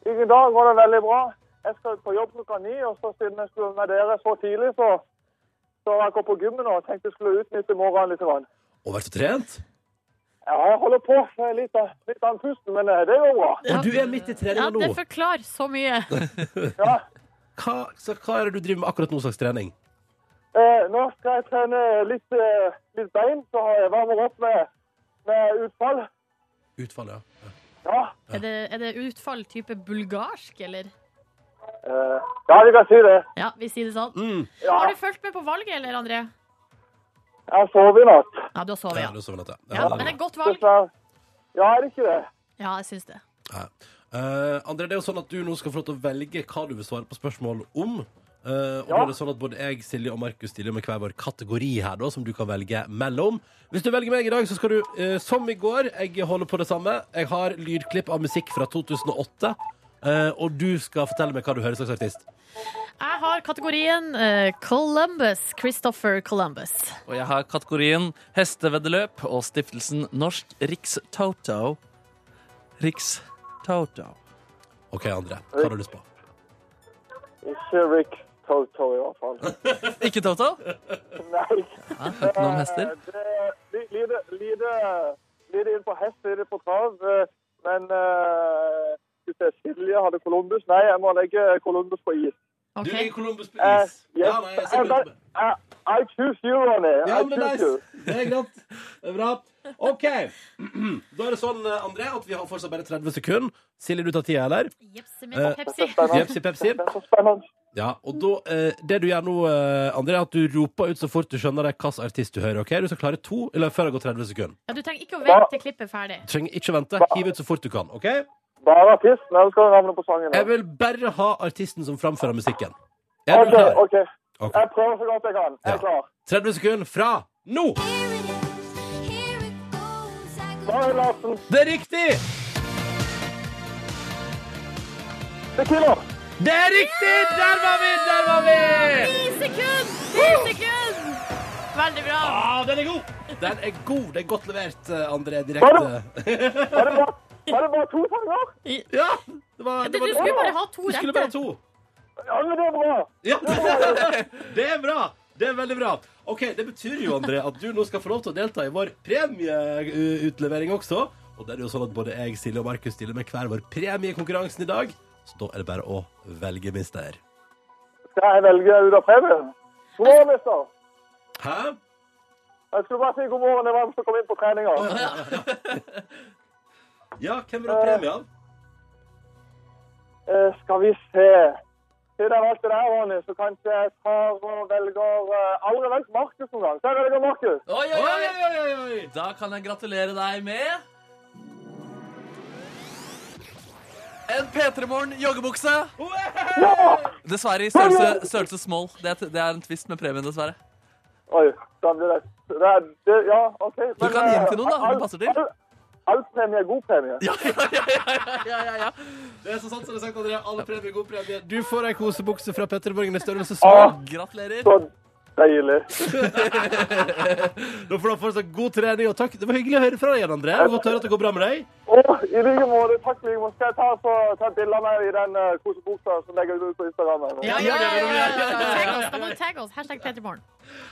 I dag går det veldig bra. Jeg skal på jobb klokka ni, og så siden jeg skulle med dere så tidlig, så, så jeg går på gymmen og tenkte jeg skulle utnytte morgenen litt. grann. Og vært og trent? Ja, jeg holder på Jeg er litt, litt andpusten, men eh, det går bra. Og du er midt i Ja, treninga det nå. forklarer så mye. Ja. Hva, så hva er det du driver med akkurat nå slags trening? Eh, nå skal jeg trene litt, eh, litt bein, så jeg varmer opp med, med utfall. Utfall, ja. ja. Ja, Er det, er det utfall type bulgarsk, eller? Uh, ja, vi kan si det. Ja, vi sier det sånn. Mm. Ja, Har du fulgt med på valget, eller, André? jeg sover i natt. Ja, du har sovet, ja. er sånn at ja. ja, Men det er godt valg. Ja, er det ikke det? Ja, jeg syns det. Ja. Eh, André, det er jo sånn at du nå skal få lov til å velge hva du vil svare på spørsmål om. Eh, og Ja. nå er det sånn at Både jeg, Silje og Markus stiller med hver vår kategori her, da, som du kan velge mellom. Hvis du velger meg i dag, så skal du, uh, som i går, jeg holder på det samme. Jeg har lydklipp av musikk fra 2008. uh, og du skal fortelle meg hva du hører slags artist. Jeg har kategorien eh, Columbus. Christopher Columbus. Og jeg har kategorien hesteveddeløp og stiftelsen Norsk Rikstoto. Rikstoto. OK, André. Hva har du lyst på? Ikke Rick Toto i hvert fall. Ikke Toto? Nei. Ja, hørte noe om hester? Eh, Det lite, lite, lite inn på hest, lite på trav. Eh, Men uh, vi se, Silje hadde Columbus. Nei, jeg må legge Columbus på is. Okay. Du legger Columbus på Eh, is. yes. Ja, nei, jeg ser. I, I choose you, Ronny. Ja, men det er nice. Det er greit. Det er bra. OK. Da er det sånn, eh, André, at vi har fortsatt bare 30 sekunder. Silje, du tar tida, eller? Jepsi Eh, med Pepsi. Jepsi pepsi. Ja, og da, eh, Det du gjør nå, eh, André, er at du roper ut så fort du skjønner hvilken artist du hører. ok? Du skal klare to eller før det går 30 sekunder. Ja, du trenger ikke å vente til klippet er ferdig. Du trenger ikke å vente. Hiv ut så fort du kan. ok? Bare artisten, eller skal du navnet på sangen? Jeg vil bare ha artisten som framfører musikken. Er du OK, Okay, OK. Ok. Jeg prøver så godt jeg kan. Jeg Ja. er klar. 30 sekunder fra nå! Mari Larsen, Det er riktig! Tequila. Det er riktig! Der var vi! Der var vi! Ti sekunder! Ti sekunder! Veldig bra. Ah, den er god! Den er god. Det er godt levert, André, direkte. Var det, Var det bare, var det bare to sanger? Ja! Det var, det var, du skulle bare ha to du skulle bare ha rette. to. Ja, men det er bra. Ja, det er bra! Det er veldig bra. Ok, Det betyr jo, André, at du nå skal få lov til å delta i vår premieutlevering også. Og det er jo sånn at både jeg, Silje og Markus stiller med hver vår premie i konkurransen i dag. Så da er det bare å velge, mister. Skal jeg velge ut av premien? God morgen, mister. Hæ? Jeg skulle bare si god morgen. Det var som kom inn på treninga. Ja, hvem vil ha premien? Eh, skal vi se. Siden jeg valgte deg, Ronny, så kanskje jeg tar og velger uh, Aldri valgt Markus noen gang. Så jeg velger Markus. Oi, oi, Oi, oi. oi. Da kan jeg gratulere deg med En P3 Morgen joggebukse. Dessverre i størrelse, størrelse small. Det er, det er en twist med premien, dessverre. Oi, da blir det, det, er- det Ja, OK. Du kan gi den til noen, da. Det passer til. All, all premie er god premie. Ja, ja, ja, ja, ja, ja, ja. Det er så sant som det er sagt, André. Alle er god premie. Du får ei kosebukse fra Petter Borgen i størrelse small. Gratulerer. Så deilig. Da får du fortsatt god trening, og takk. Det var hyggelig å høre fra deg igjen, André. Godt å høre at det går bra med deg. Oh, i like måte, takk i like måte. Skal jeg ta, så, ta et bilde av meg i den uh, kosebuksa som legger ut på Instagram? Ja, ja, Ja, ja, ja, ja, ja, ja. ja, du tagge oss. Hashtag Petermorgen.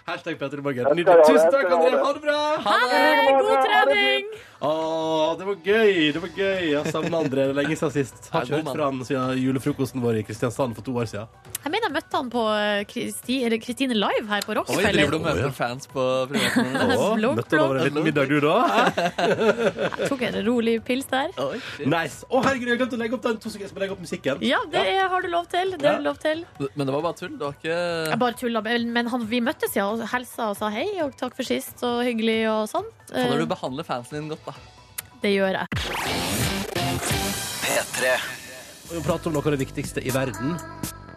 Hashtag Petter Borgen. Jeg Nydelig. Tusen takk, André. Ha det bra. Ha det! God trening! Å, det var gøy. Det var gøy. Jeg savner André. Er lenge siden sist. Har ikke hørt fra han siden julefrokosten vår i Kristiansand for to år siden. Jeg mener jeg møtte han på eh, Kristi, eller Kristine Live her på Oi, Rockefeller. driver du og møter fans på privaten? Møtte han over en liten middag, du, da? Jeg tok en rolig pils der. Nice. Å, herregud, jeg glemte å legge opp den to sekunder. Legge opp musikken. Ja, det er, har du lov til. Det har du lov til. Men det var bare tull. Det var ikke bare tull, men vi han, vi siden og hilsa og sa hei og takk for sist og hyggelig og sånn. Så når du behandler fansen din godt, da. Det gjør jeg. P3. Vi vi prater om noe av det viktigste i verden.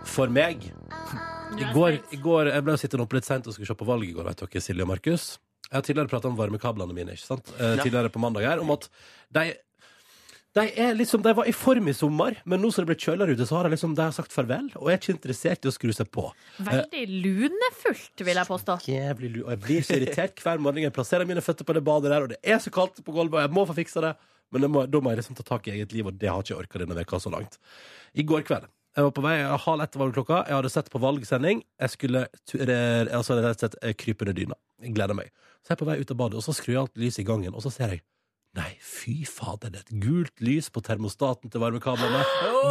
For meg. I går, i går Jeg ble sittende oppe litt seint og skulle se på valget i går, vet dere, Silje og Markus. Jeg har tidligere prata om varmekablene mine ikke sant? Eh, tidligere på mandag her, om at de de, er liksom, de var i form i sommer, men nå som det ble kjøligere ute, så har de liksom, de har sagt farvel. Og jeg er ikke interessert i å skru seg på. Veldig lunefullt, vil jeg påstå. Jævlig lu Og jeg blir så irritert hver morgen. Jeg plasserer mine føtter på det badet der, og det er så kaldt på gulvet, og jeg må få fiksa det. Men det må, da må jeg liksom ta tak i eget liv, og det har ikke jeg orka denne veka så langt. I går kveld jeg var på vei, halv ett var det klokka. Jeg hadde sett på valgsending. Jeg skulle altså, rett og slett eh, krype under dyna. Jeg gleder meg. Så jeg er på vei ut av badet, og så skrur jeg alt lyset i gangen, og så ser jeg Nei, fy fader, det er et gult lys på termostaten til varmekablene.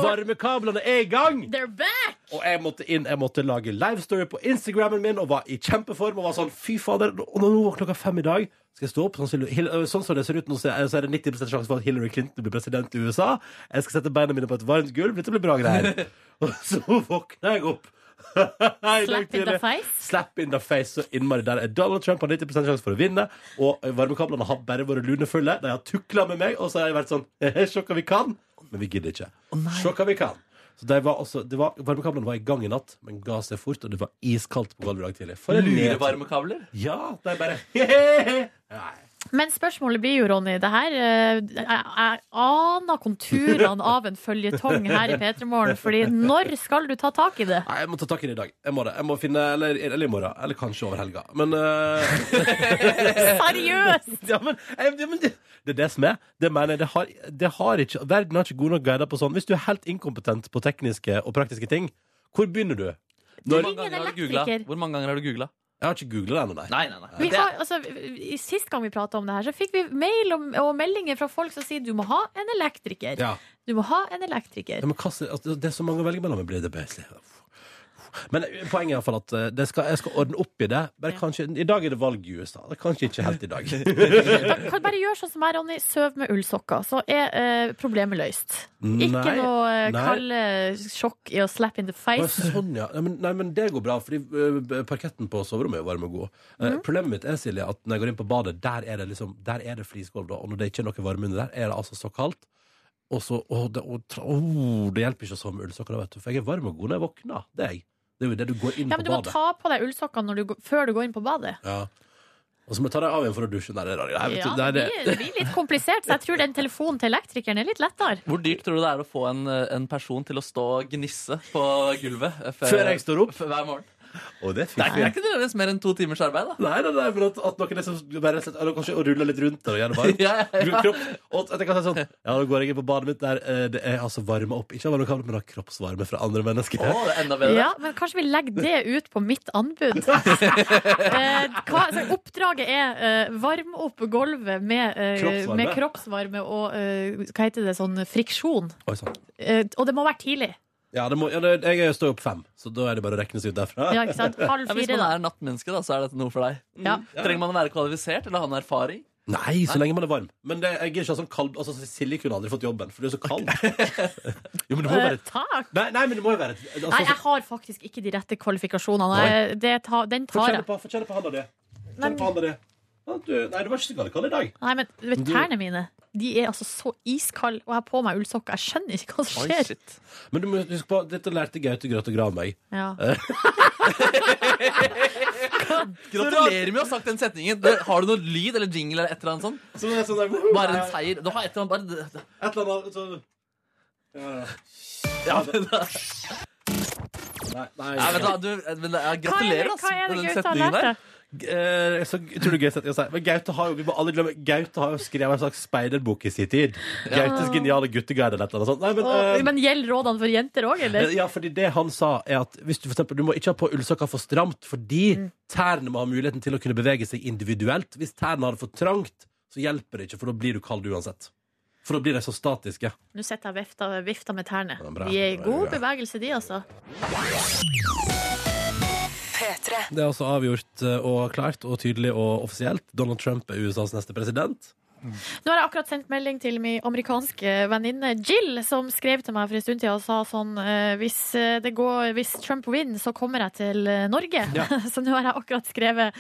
Varmekablene er i gang! They're back! Og jeg måtte inn, jeg måtte lage livestory på Instagrammen min og var i kjempeform og var sånn fy fader. Og nå var klokka fem i dag. Skal jeg stå opp? Sånn, som- øh, sånn som det ser ut nå, så er det 90 sjanse for at Hillary Clinton blir president i USA. Jeg skal sette beina mine på et varmt gulv. Dette blir bra greier. Og så våkner jeg opp. Slap in the face. Slap in the face så innmari der er Donald Trump har 90 sjanse for å vinne, og varmekablene har bare vært lunefulle. De har tukla med meg, og så har jeg vært sånn Se hva vi kan, men vi gidder ikke. Se hva vi kan. Så de var også, det var, Varmekablene var i gang i natt, men ga seg fort, og det var iskaldt på gulvet i dag tidlig. For en nedtur. Lurevarmekabler? Ja, de bare Nei. Men spørsmålet blir jo, Ronny, det her eh, Jeg, jeg aner konturene av en føljetong her i P3 Morgen. Fordi når skal du ta tak i det? Nei, jeg må ta tak i det i dag. Jeg må det. Jeg må finne, eller, eller i morgen. Eller kanskje over helga. Men, uh... Seriøst! ja, men, eh, ja, men det, det er det som er. Det mener jeg. Det har, det har ikke, verden har ikke gode nok guider på sånn. Hvis du er helt inkompetent på tekniske og praktiske ting, hvor begynner du? Når? Hvor mange ganger har du googla? Jeg har ikke googla det ennå, nei. Nei, nei, nei. Vi har, altså, i- Sist gang vi prata om det her, så fikk vi mail og, og meldinger fra folk som sier du må ha en elektriker. Ja. Du må ha en elektriker. Ja, men hva, altså, det er så mange å velge mellom. Blir det basically. Men poenget er i hvert fall at eh, det skal, jeg skal ordne opp i det. Bare kanskje, I dag er det valg i USA. Det er kanskje ikke helt i dag. Da kan bare gjøre sånn som meg, Ronny. Søv med ullsokker, så er eh, problemet løst. Ikke Nei. noe eh, Nei. kalde sjokk i å slap in the Å, face. Sånn, ja. Nei men, nei, men det går bra, fordi øh, parketten på soverommet er varm og god. Eh, Mhm. Problemet mitt er, Silje, at når jeg går inn på badet, der er det liksom Der er det flisgolv, da. Og når det ikke er noe varme under der, er det altså så kaldt. Og så Å, det, å, tra- å, det hjelper ikke å sove med ullsokker, da, vet du. For jeg er varm og god når jeg våkner. Det er jeg. Det er jo det du går inn Ja, på men du må badet. ta på deg ullsokkene når du går- før du går inn på badet. Ja. Og så må du ta deg av igjen for å dusje. Nei, det er, nei, vet Ja, du, det er det, det. blir, litt komplisert, så jeg tror den telefonen til elektrikeren er litt lettere. Hvor dyrt tror du det er å få en, eh, en person til å stå og gnisse på gulvet før, Før jeg står opp? hver morgen? Og det er Det er, det er ikke nødvendigvis mer enn to timers arbeid, da. Nei, nei, nei, for at, at noen liksom bare slett, eller kanskje ruller litt rundt der og gjør det varmt. Ja, ja, ja. Kropp, og at jeg kan si sånn Ja, nå går jeg inn på badet mitt der eh, det er altså varma opp. Ikke varme men kroppsvarme fra andre mennesker. Å, det er enda bedre. Ja, men kanskje vi legger det ut på mitt anbud. Eh, hva, så oppdraget er eh, varm opp gulvet med, eh, Kroppsvarme. med kroppsvarme og eh, hva heter det, sånn friksjon. Oi, sånn. Eh, og det må være tidlig. Ja, det må, ja det, jeg står opp fem, så da er det bare å rekne seg ut derfra. Ja, ikke sant? Halv Ja, hvis fire, man da. er nattmenneske, da, så er dette noe for deg. Ja. Trenger man å være kvalifisert eller ha en erfaring? Nei, så lenge man er varm. Men det, jeg er ikke sånn kald altså, Silje kunne aldri fått jobben, for det er så kald. jo, men det må jo Eh, være et takk. Nei, nei, men det må jo være et altså, Nei, jeg har faktisk ikke de rette kvalifikasjonene. Nei. Jeg- Det ta, den Få tar kjenne jeg. på, få kjenne på handa di. Men- på handa di. Ja, du, nei, du var ikke så gallekald i dag. Nei, men du vet, tærne mine de er altså så iskalde, og jeg har på meg ullsokker. Jeg skjønner ikke hva som Oi, skjer. shit. Men du må huske på, dette lærte Gaute Grøt og Gran meg. Ja. Gratulerer med å ha sagt den setningen. Det, har du noe lyd eller jingle eller et eller annet sånt? Så det er sånn der, Bare en seier. Du har et eller annet bare Et eller annet sånn ja, ja. Ja, men, da, Nei, nei. vet du, du, men, ja, Hva er det, gratulerer, hva er det med den Gaute har setningen lært deg? Eh, så utrolig gøy setning å si. Men Gaute har jo, vi må aldri glemme Gaute har jo skrevet en slags speiderbok i sin tid. Gautes geniale gutteguide eller et eller annet sånt. Nei, men, eh, men gjelder rådene for jenter òg, eller? Ja, fordi det han sa er at hvis du, for eksempel, du må ikke ha på ullsokker for stramt, fordi Mm. tærne må ha muligheten til å kunne bevege seg individuelt. Hvis tærne har det for trangt, så hjelper det ikke, for da blir du kald uansett. For da blir de så statiske. Nå sitter jeg og vifter, vifter med tærne. Ja, bra. De er i god bevegelse, de, altså. Det er altså avgjort eh, og klart og tydelig og offisielt. Donald Trump er USAs neste president. Nå har jeg akkurat sendt melding til min amerikanske venninne Jill, som skrev til meg for en stund siden og sa sånn eh, hvis, eh, det går, hvis Trump vinner, så kommer jeg til Norge. Norge. så nå har jeg akkurat skrevet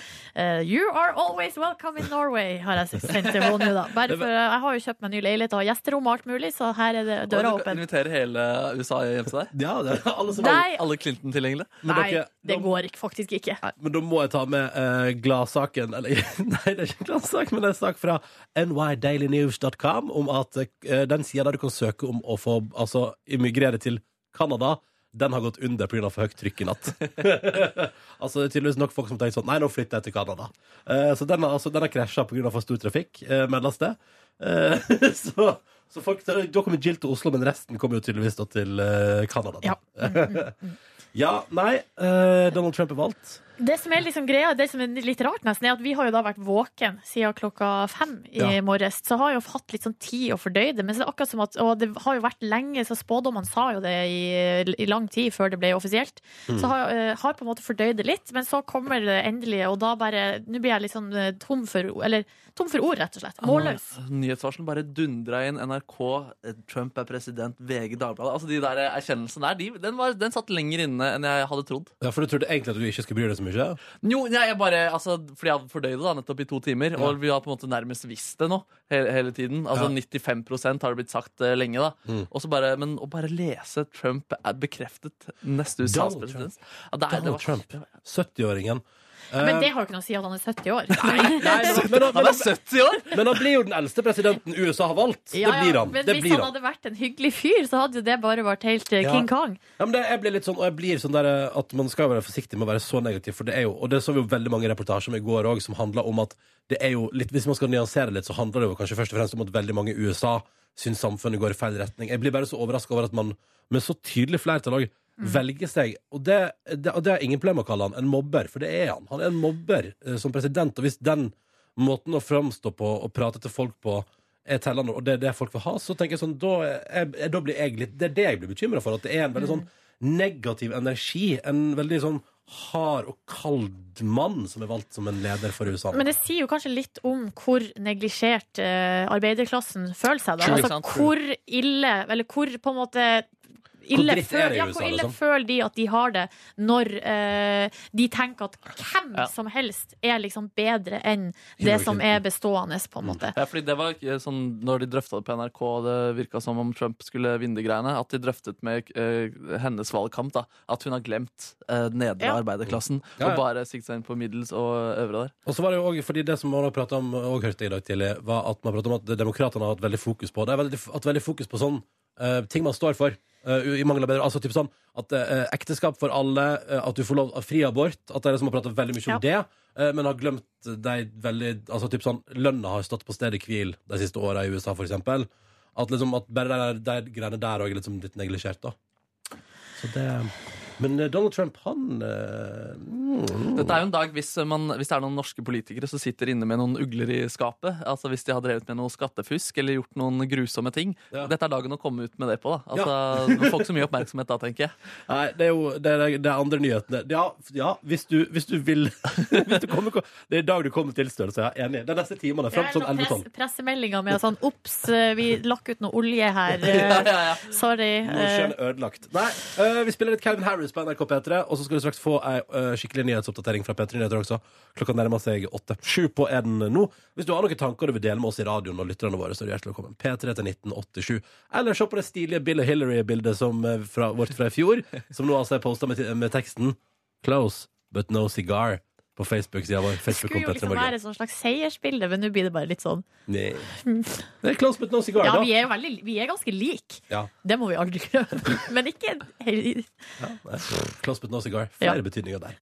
You are always welcome in Norway, har jeg sendt til henne nå, da. Bare for jeg har jo kjøpt meg ny leilighet og har gjesterom og alt mulig, så her er det døra døra du kan åpen. invitere hele USA hjem til deg? Ja, det er alle som Alle Clinton tilgjengelig? Men dere- det går ikke, faktisk ikke. Nei, men da må jeg ta med uh, gladsaken Eller nei, det er ikke en gladsak, men det er en sak fra nydailynews.com om at uh, den sida der du kan søke om å få altså, immigrere til Canada, den har gått under pga. for høyt trykk i natt. altså Det er tydeligvis nok folk som tenker sånn Nei, nå flytter jeg til Canada. Uh, så den har, altså, den har krasja pga. for stor trafikk, uh, meldes det. Så så folk, da kommer Jill til Oslo, men resten kommer jo tydeligvis til Canada. da. Ja. Ja, nei, Uh, Donald Trump er valgt. Det som er liksom greia, det som er litt rart nesten, er at vi har jo da vært våken siden klokka fem i Ja. morges. Så har jeg jo hatt litt sånn tid å fordøye det. Men så er det akkurat som at, og det har jo vært lenge, så spådommene sa jo det i, i lang tid før det ble offisielt. Mm. Så har, eh, har på en måte fordøyd det litt, men så kommer det endelig, og da bare Nå blir jeg litt sånn eh, tom for Eller tom for ord, rett og slett. Målløs. Nyhetsvarselen bare dundra inn. NRK, Trump er president, VG, Dagbladet. Altså De der erkjennelsene der, de, den, var, den satt lenger inne enn jeg hadde trodd. Ja, For du trodde egentlig at du ikke skulle bry deg så mye? Jo, nei, jeg bare, altså, fordi jeg fordøyde fordøyd det da, nettopp i to timer, og vi har på en måte nærmest visst det nå hele, hele tiden. Altså Ja. 95 har det blitt sagt uh, lenge, da. Mm. Og så bare, men å bare lese Trump er bekreftet neste USAs Donald president ja, det det Donald var- Trump. det var- 70-åringen. Men Eh, det har jo ikke noe å si at han er 70 år. Nei, men, men, Han er 70 år! men han blir jo den eldste presidenten USA har valgt. Ja, det blir han. Men Det hvis blir han han. hadde vært en hyggelig fyr, så hadde jo det bare vært helt eh, Ja. King Kong. Ja, men det, jeg blir litt sånn, og jeg blir sånn der eh, at man skal være forsiktig med å være så negativ, for det er jo, og det så vi jo veldig mange reportasjer om i går òg, som handla om at det er jo litt, hvis man skal nyansere litt, så handler det jo kanskje først og fremst om at veldig mange i USA syns samfunnet går i feil retning. Jeg blir bare så overraska over at man med så tydelig flertall òg velger seg Og det, det, og det har ingen problem å kalle han en mobber, for det er han. Han er en mobber eh, som president, og hvis den måten å framstå på og prate til folk på er tellende, og det er det folk vil ha, så tenker jeg sånn, da, er, er- da blir jeg litt Det er det jeg blir bekymra for, at det er en veldig sånn negativ energi. En veldig sånn hard og kald mann som er valgt som en leder for USA. Men det sier jo kanskje litt om hvor neglisjert eh, arbeiderklassen føler seg. Da. Altså, hvor ille, eller hvor på en måte ille, dritt er føl, ja, hvor ille liksom? føler de at de har det når eh, de tenker at hvem Ja. som helst er liksom bedre enn det som er bestående, på en måte. Ja, fordi det var ikke sånn Når de drøfta det på NRK, og det virka som om Trump skulle vinne de greiene, at de drøftet med uh, hennes valgkamp da at hun har glemt uh, nedre Ja. arbeiderklassen Ja, ja. og bare seg inn på middels og øvre der. Og så var det jo også, fordi det som man har pratet om, og hørte jeg i dag tidlig, var at man pratet om at demokratene har hatt veldig fokus på det. er veldig, hatt veldig fokus på sånn eh, ting man står for. Uh, i mangel av bedre, altså typ sånn At uh, ekteskap for alle, uh, at du får lov fri abort At det er liksom har pratet veldig mye om Ja. det, men har glemt de veldig Altså typ sånn Lønna har stått på stedet hvil de siste åra i USA, for eksempel. At, liksom, at bare de, de greiene der òg er liksom litt neglisjert, da. Så det Men eh, Donald Trump, han eh, mm, Dette er jo en dag hvis, man, hvis det er noen norske politikere som sitter inne med noen ugler i skapet. Altså Hvis de har drevet med noe skattefusk eller gjort noen grusomme ting. Ja. Dette er dagen å komme ut med det på. da Altså får ikke så mye oppmerksomhet da, tenker jeg. Nei, det er jo det er, det er andre nyhetene. Ja, ja hvis, du, hvis du vil hvis du kommer, Det er i dag du kommer til størrelse. ja. enig. Det er neste timene. Fram til sånn 11 press, pressemeldinger med sånn Ops, eh, vi lakk ut noe olje her. eh, Sorry. Nå Nordsjøen er ødelagt. Nei, vi spiller litt Calvin Harris på NRK P3, og så skal du straks få ei øh, skikkelig nyhetsoppdatering fra P3 Nyheter også. Klokka nærmer seg åtte. Sju på er den nå. Hvis du har noen tanker du vil dele med oss i radioen og lytterne våre, så er du hjertelig velkommen. P3 til 1987. Eller se på det stilige Bill og Hillary-bildet fra, vårt fra i fjor, som nå altså er posta med, med teksten 'Close but no cigar' på Facebook-sida vår. Facebook skulle jo liksom være et sånn slags seiersbilde, men nå blir det bare litt sånn Nei. Det er 'Close but no cigar', Ja, da. vi er veldig, vi er ganske like. Ja. Det må vi aldri glemme. Men ikke Ja. Close but no cigar. Ja. Flere betydninger der.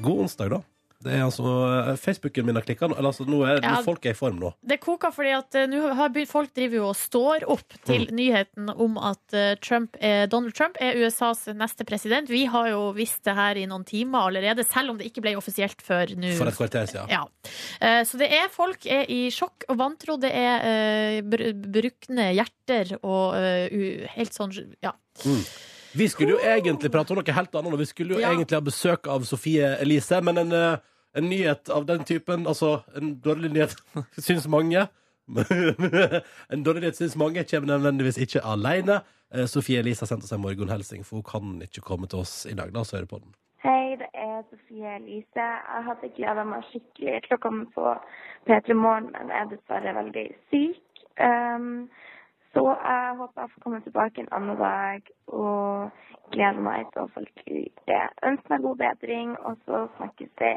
God onsdag, da. Det er altså eh, Facebooken min har klikka nå. Altså, nå er Ja. folk er i form nå. Det koker fordi at eh, nå har begynt, folk driver jo og står opp til Mm. nyheten om at eh, Trump er, Donald Trump er USAs neste president. Vi har jo visst det her i noen timer allerede, selv om det ikke ble offisielt før nå. For et kvarter siden. Ja. Eh, Så det er folk er i sjokk og vantro. Det er uh, br brukne hjerter og uh, helt sånn Ja. Vi skulle jo egentlig prate om noe helt annet. og Vi skulle jo Ja. egentlig ha besøk av Sofie Elise, men en, eh, en nyhet av den typen, altså en dårlig nyhet, syns mange. en dårlig nyhet syns mange, kommer nødvendigvis ikke alene. Eh, Sofie Elise har sendt oss en morgenhelsing, for hun kan ikke komme til oss i dag. La oss høre på den. Hei, det er Sofie Elise. Jeg hadde gleda meg skikkelig til å komme på P3 Morgen, men jeg er dessverre veldig syk. Um, så jeg håper jeg får komme tilbake en annen dag og gleder meg til å fall til det. Ønsker meg god bedring, og så snakkes vi.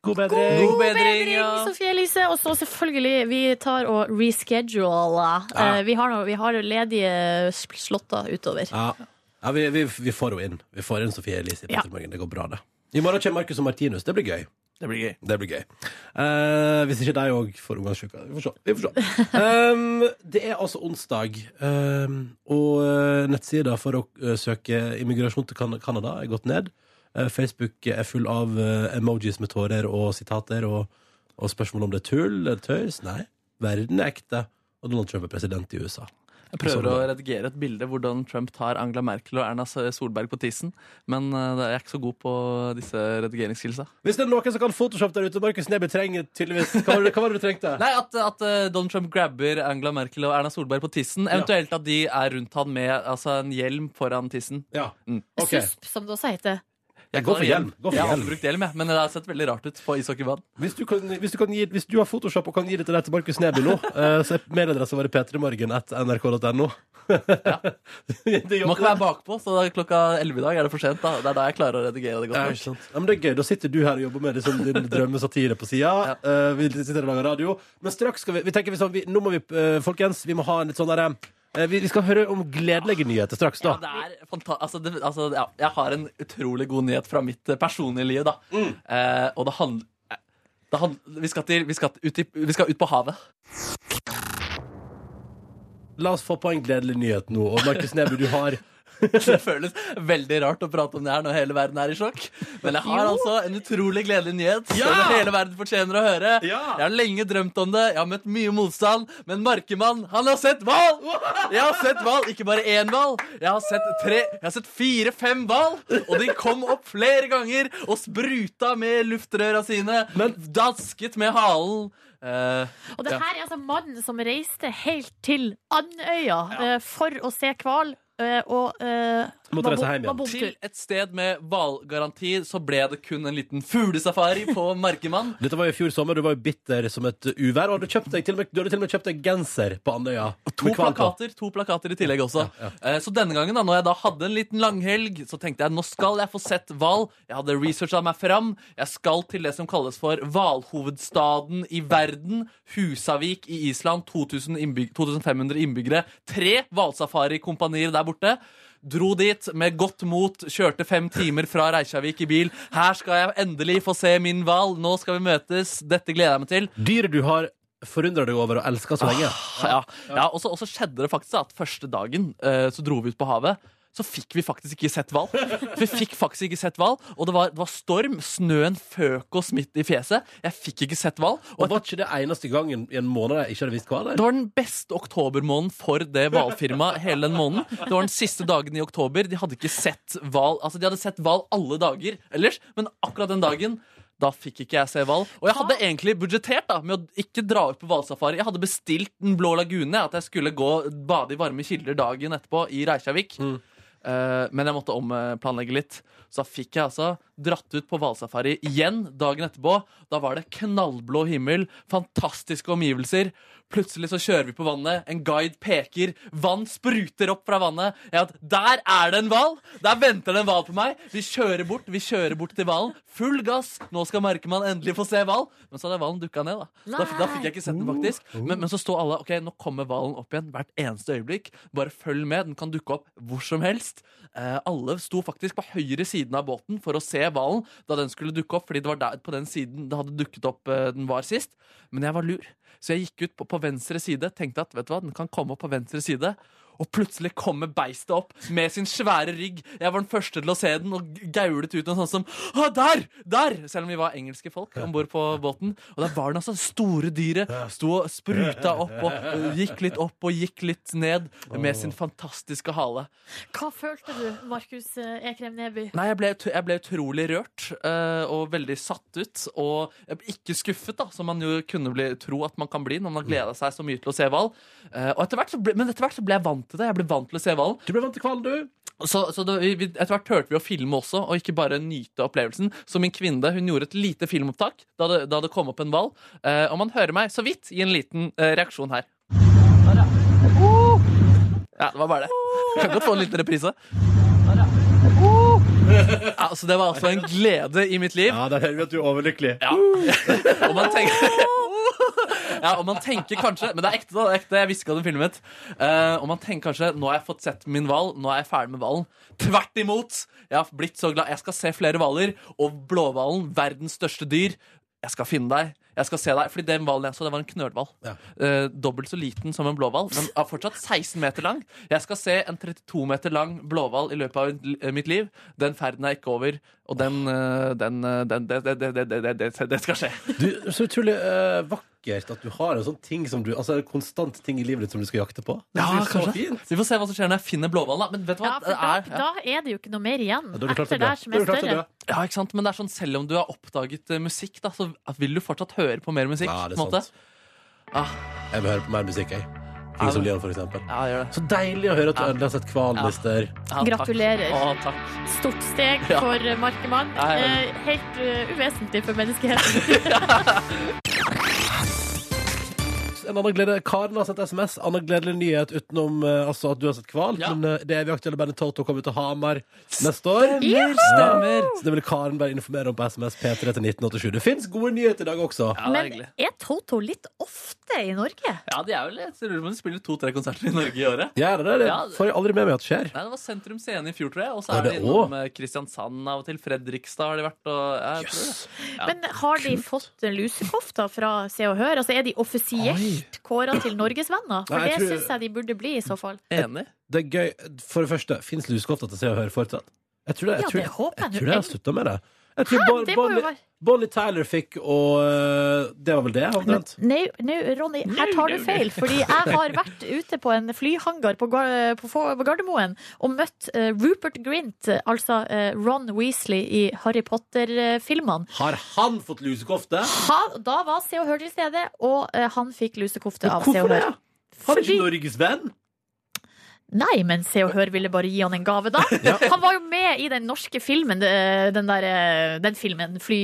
God bedring! God bedring, ja. Sofie Elise. Og så selvfølgelig, vi tar og rescheduler. Ja. Eh, Vi, har noe, vi har ledige slåtter utover. Ja, ja vi, vi, vi får henne inn. Vi får inn Sofie Elise i Ja. Petter Morgen. Det går bra, det. I morgen kommer Markus og Martinus. Det blir gøy. Det blir gøy. Det blir gøy. Eh, hvis ikke de òg får omgangssjuke. Vi får se. Vi får se. Um, det er altså onsdag, um, og nettsida nettsider for å uh, søke immigrasjon til Kan- Canada er gått ned. Uh, Facebook er full av uh, emojis med tårer og sitater og, og spørsmål om det er tull eller tøys. Nei, verden er ekte. Og Donald Trump er president i USA. Jeg prøver Sånn å redigere et bilde hvor Donald Trump tar Angela Merkel og Erna Solberg på tissen, men eh, jeg er ikke så god på disse redigeringsskillsa. Hvis det er noen som kan Photoshop der ute, Markus Neby trenger tydeligvis Hva var det, hva var det du trengte? Nei, at, at eh, Donald Trump grabber Angela Merkel og Erna Solberg på tissen. Eventuelt at de er rundt han med altså, en hjelm foran tissen. Ja, Mm. Okay. SUSP, som det også heter. Jeg Gå for hjelm. Gå for jeg har hjelm. aldri brukt hjelm, jeg, men det har sett veldig rart ut på ishockeybanen. Hvis du, kan, hvis, du kan gi, hvis du har Photoshop og kan gi det til deg til Markus Neby nå, eh, så er mailadressen vår p3morgen.nrk.no. Det Må ikke være bakpå, så da klokka 11 i dag er det for sent. da Det er da jeg klarer å redigere det Ja, godt. ikke sant. Ja, men det er gøy. Da sitter du her og jobber med det som din drømmesatire på sida. Ja. vi sitter og lager radio. Men straks skal vi, vi tenker vi sånn, vi, Nå må vi, eh, folkens, vi må ha en litt sånn derre eh, vi, vi skal høre om gledelige nyheter straks, da. Ja, det er fanta altså, det, altså, ja, jeg har en utrolig god nyhet fra mitt eh, personlige liv. Da. Mm. Eh, og det handler hand, vi, vi, ut vi skal ut på havet. La oss få på en gledelig nyhet nå. Og Markus Neby, du har Det føles veldig rart å prate om det her når hele verden er i sjokk. Men jeg har Jo. altså en utrolig gledelig nyhet Ja! som hele verden fortjener å høre. Ja! Jeg har lenge drømt om det, jeg har møtt mye motstand, men Markemann, han har sett hval! Jeg har sett hval, ikke bare én hval. Jeg har sett tre, jeg har sett fire-fem hval, og de kom opp flere ganger og spruta med luftrøra sine, Men- dasket med halen. Uh, Og det Ja. her er altså mannen som reiste helt til Andøya eh, for å se hval. Eh, og eh, Måtte reise hjem igjen. til et sted med hvalgaranti så ble det kun en liten fuglesafari på Merkemann. Dette var jo i fjor sommer, du var jo bitter som et uvær. Og du, kjøpte deg til og med, du hadde til og med kjøpt deg genser på Andøya. To hval på. plakater, to plakater i tillegg også. Eh, Så denne gangen, da når jeg da hadde en liten langhelg, så tenkte jeg nå skal jeg få sett hval. Jeg hadde researcha meg fram. Jeg skal til det som kalles for hvalhovedstaden i verden. Husavik i Island. 2000 innbygg 2500 innbyggere. Tre hvalsafarikompanier der borte. Dro dit med godt mot, kjørte fem timer fra Reykjavik i bil. Her skal jeg endelig få se min hval. Nå skal vi møtes. Dette gleder jeg meg til. Dyret du har forundra deg over og elska så lenge. Ja, ja og, så, og så skjedde det faktisk at første dagen eh, så dro vi ut på havet. Så fikk vi faktisk ikke sett hval. Vi fikk faktisk ikke sett hval, Og det var, det var storm. Snøen føk oss midt i fjeset. Jeg fikk ikke sett hval. Og Og var ikke det eneste gangen i en måned jeg ikke hadde visst hva det det var den beste oktobermåneden for det hvalfirmaet hele den måneden. Det var den siste dagen i oktober. De hadde ikke sett hval Altså, de hadde sett hval alle dager ellers, men akkurat den dagen da fikk ikke jeg se hval. Og jeg hadde egentlig budsjettert da, med å ikke dra ut på hvalsafari. Jeg hadde bestilt Den blå lagune, at jeg skulle gå bade i varme kilder dagen etterpå i Reykjavik. Eh, men jeg måtte omplanlegge litt. Så da fikk jeg altså dratt ut på hvalsafari igjen dagen etterpå. Da var det knallblå himmel, fantastiske omgivelser. Plutselig så kjører vi på vannet, en guide peker, vann spruter opp fra vannet. Jeg at, Der er det en hval! Der venter det en hval på meg. Vi kjører bort vi kjører bort til hvalen. Full gass! Nå skal Merkemann endelig få se hval. Men så hadde hvalen dukka ned. Da. Da, da fikk jeg ikke sett den, faktisk. Men, men så sto alle ok, nå kommer hvalen opp igjen hvert eneste øyeblikk. Bare følg med. Den kan dukke opp hvor som helst. Eh, alle sto faktisk på høyre siden av båten for å se hvalen da den skulle dukke opp, fordi det var der på den siden det hadde dukket opp eh, den var sist. Men jeg var lur, så jeg gikk ut på, på venstre side, tenkte at vet du hva, den kan komme opp på venstre side. Og plutselig kommer beistet opp med sin svære rygg. Jeg var den første til å se den og gaulet ut noe sånt som Å, der! Der! Selv om vi var engelske folk om bord på båten. Og der var den altså store dyret. Sto og spruta opp og gikk litt opp og gikk litt ned med sin fantastiske hale. Hva følte du, Markus Ekrem Neby? Nei, jeg ble, jeg ble utrolig rørt eh, og veldig satt ut. Og ikke skuffet, da, som man jo kunne bli, tro at man kan bli når man har gleda seg så mye til å se hval. Eh, men etter hvert så ble jeg vant til det. Jeg ble vant til å se hvalen. Du ble vant til hvalen, du. Så, så da, vi, vi- etter hvert turte vi å filme også, og ikke bare nyte opplevelsen. Så min kvinne hun gjorde et lite filmopptak da det, da det kom opp en hval. Eh, og man hører meg så vidt i en liten eh, reaksjon her. Ja, det var bare det. Kan godt få en liten reprise. Altså, det var altså en glede i mitt liv. Ja, der hører vi at du er overlykkelig. Ja. og man tenker Ja, og man tenker kanskje Men det er ekte, da. Det er ekte, Jeg hviska at den filmen Eh, og man tenker kanskje Nå har jeg fått sett min hval. Nå er jeg ferdig med hvalen. Tvert imot! Jeg har blitt så glad. Jeg skal se flere hvaler. Og blåhvalen, verdens største dyr. Jeg skal finne deg. Jeg skal se deg. Fordi den hvalen jeg så, det var en knølhval. Ja. Eh, dobbelt så liten som en blåhval, men er fortsatt 16 meter lang. Jeg skal se en 32 meter lang blåhval i løpet av mitt liv. Den ferden er ikke over. Og den, eh, den, eh, den det, det, det, det, det, det, det skal skje. Du, så utrolig uh, vakkert at du har en sånn ting som du Altså en konstant ting i livet ditt som du skal jakte på. Det Ja, så kanskje. fint. Vi får se hva som skjer når jeg finner blåhvalen. da. Men vet du hva? Ja, for da, er, ja. da er det jo ikke noe mer igjen Ja, er etter der som er det klart å større. ja, ikke sant? Men det er sånn, selv om du har oppdaget musikk, da, så vil du fortsatt høre på mer musikk. Ja, det er måte. sant. Ah, Jeg vil høre på mer musikk, jeg. Kings of Leon, for eksempel. ja, gjør det. Så deilig å høre at du endelig har sett hvalen, mister. Gratulerer. Å, takk. Stort steg Ja. for Markemann. Ja, ja. Eh, helt eh, uvesentlig for menneskeheten. En annen glede, Karen har sendt SMS. Annen gledelig nyhet utenom eh, altså at du har sett Kval. Ja. Men eh, det evig aktuelle bandet Toto kommer til Hamar neste år. Juhu! Stemmer. Så det vil Karen bare informere om på SMS P3 til 1987. Det fins gode nyheter i dag også. Ja, det er Men hyggelig. er Toto litt ofte i Norge? Ja, de er vel litt lurer på om de spiller to-tre konserter i Norge i året. Gjør det det? Det får jeg aldri med meg at skjer. Nei, Det var Sentrum Scene i fjor, tror jeg. Og så Ja, er det det innom eh, Kristiansand av og til. Fredrikstad har de vært. Og, ja, jeg tror det. Ja. Men har de fått lusekofta fra Se og Hør? Altså, er de offisielt offisielt kåra til norgesvenner. For Nei, jeg det tror- syns jeg de burde bli, i så fall. Enig. Det er gøy. For det første, fins lusekofta til Se og Hør fortsatt? Jeg tror det, jeg Ja, tror, det håper jeg jeg nå. tror det har slutta med det. Jeg tror Hæ, Bon- det må jo Bonnie, være Bonnie Tyler fikk, og øh, det var vel det, omtrent? Nei, nei, Ronny, her tar du feil. Fordi jeg har vært ute på en flyhangar på, Gar- på, Få- på Gardermoen og møtt eh, Rupert Grint, eh, altså eh, Ron Weasley i Harry Potter-filmene. Har han fått lusekofte? Da var Se og Hør til stede, og eh, han fikk lusekofte av Se og hvorfor det? Hør. Han er Fordi- ikke Norges venn? Nei, men Se og Hør ville bare gi han en gave, da. Han var jo med i den norske filmen, den, der, eh, den filmen, fly,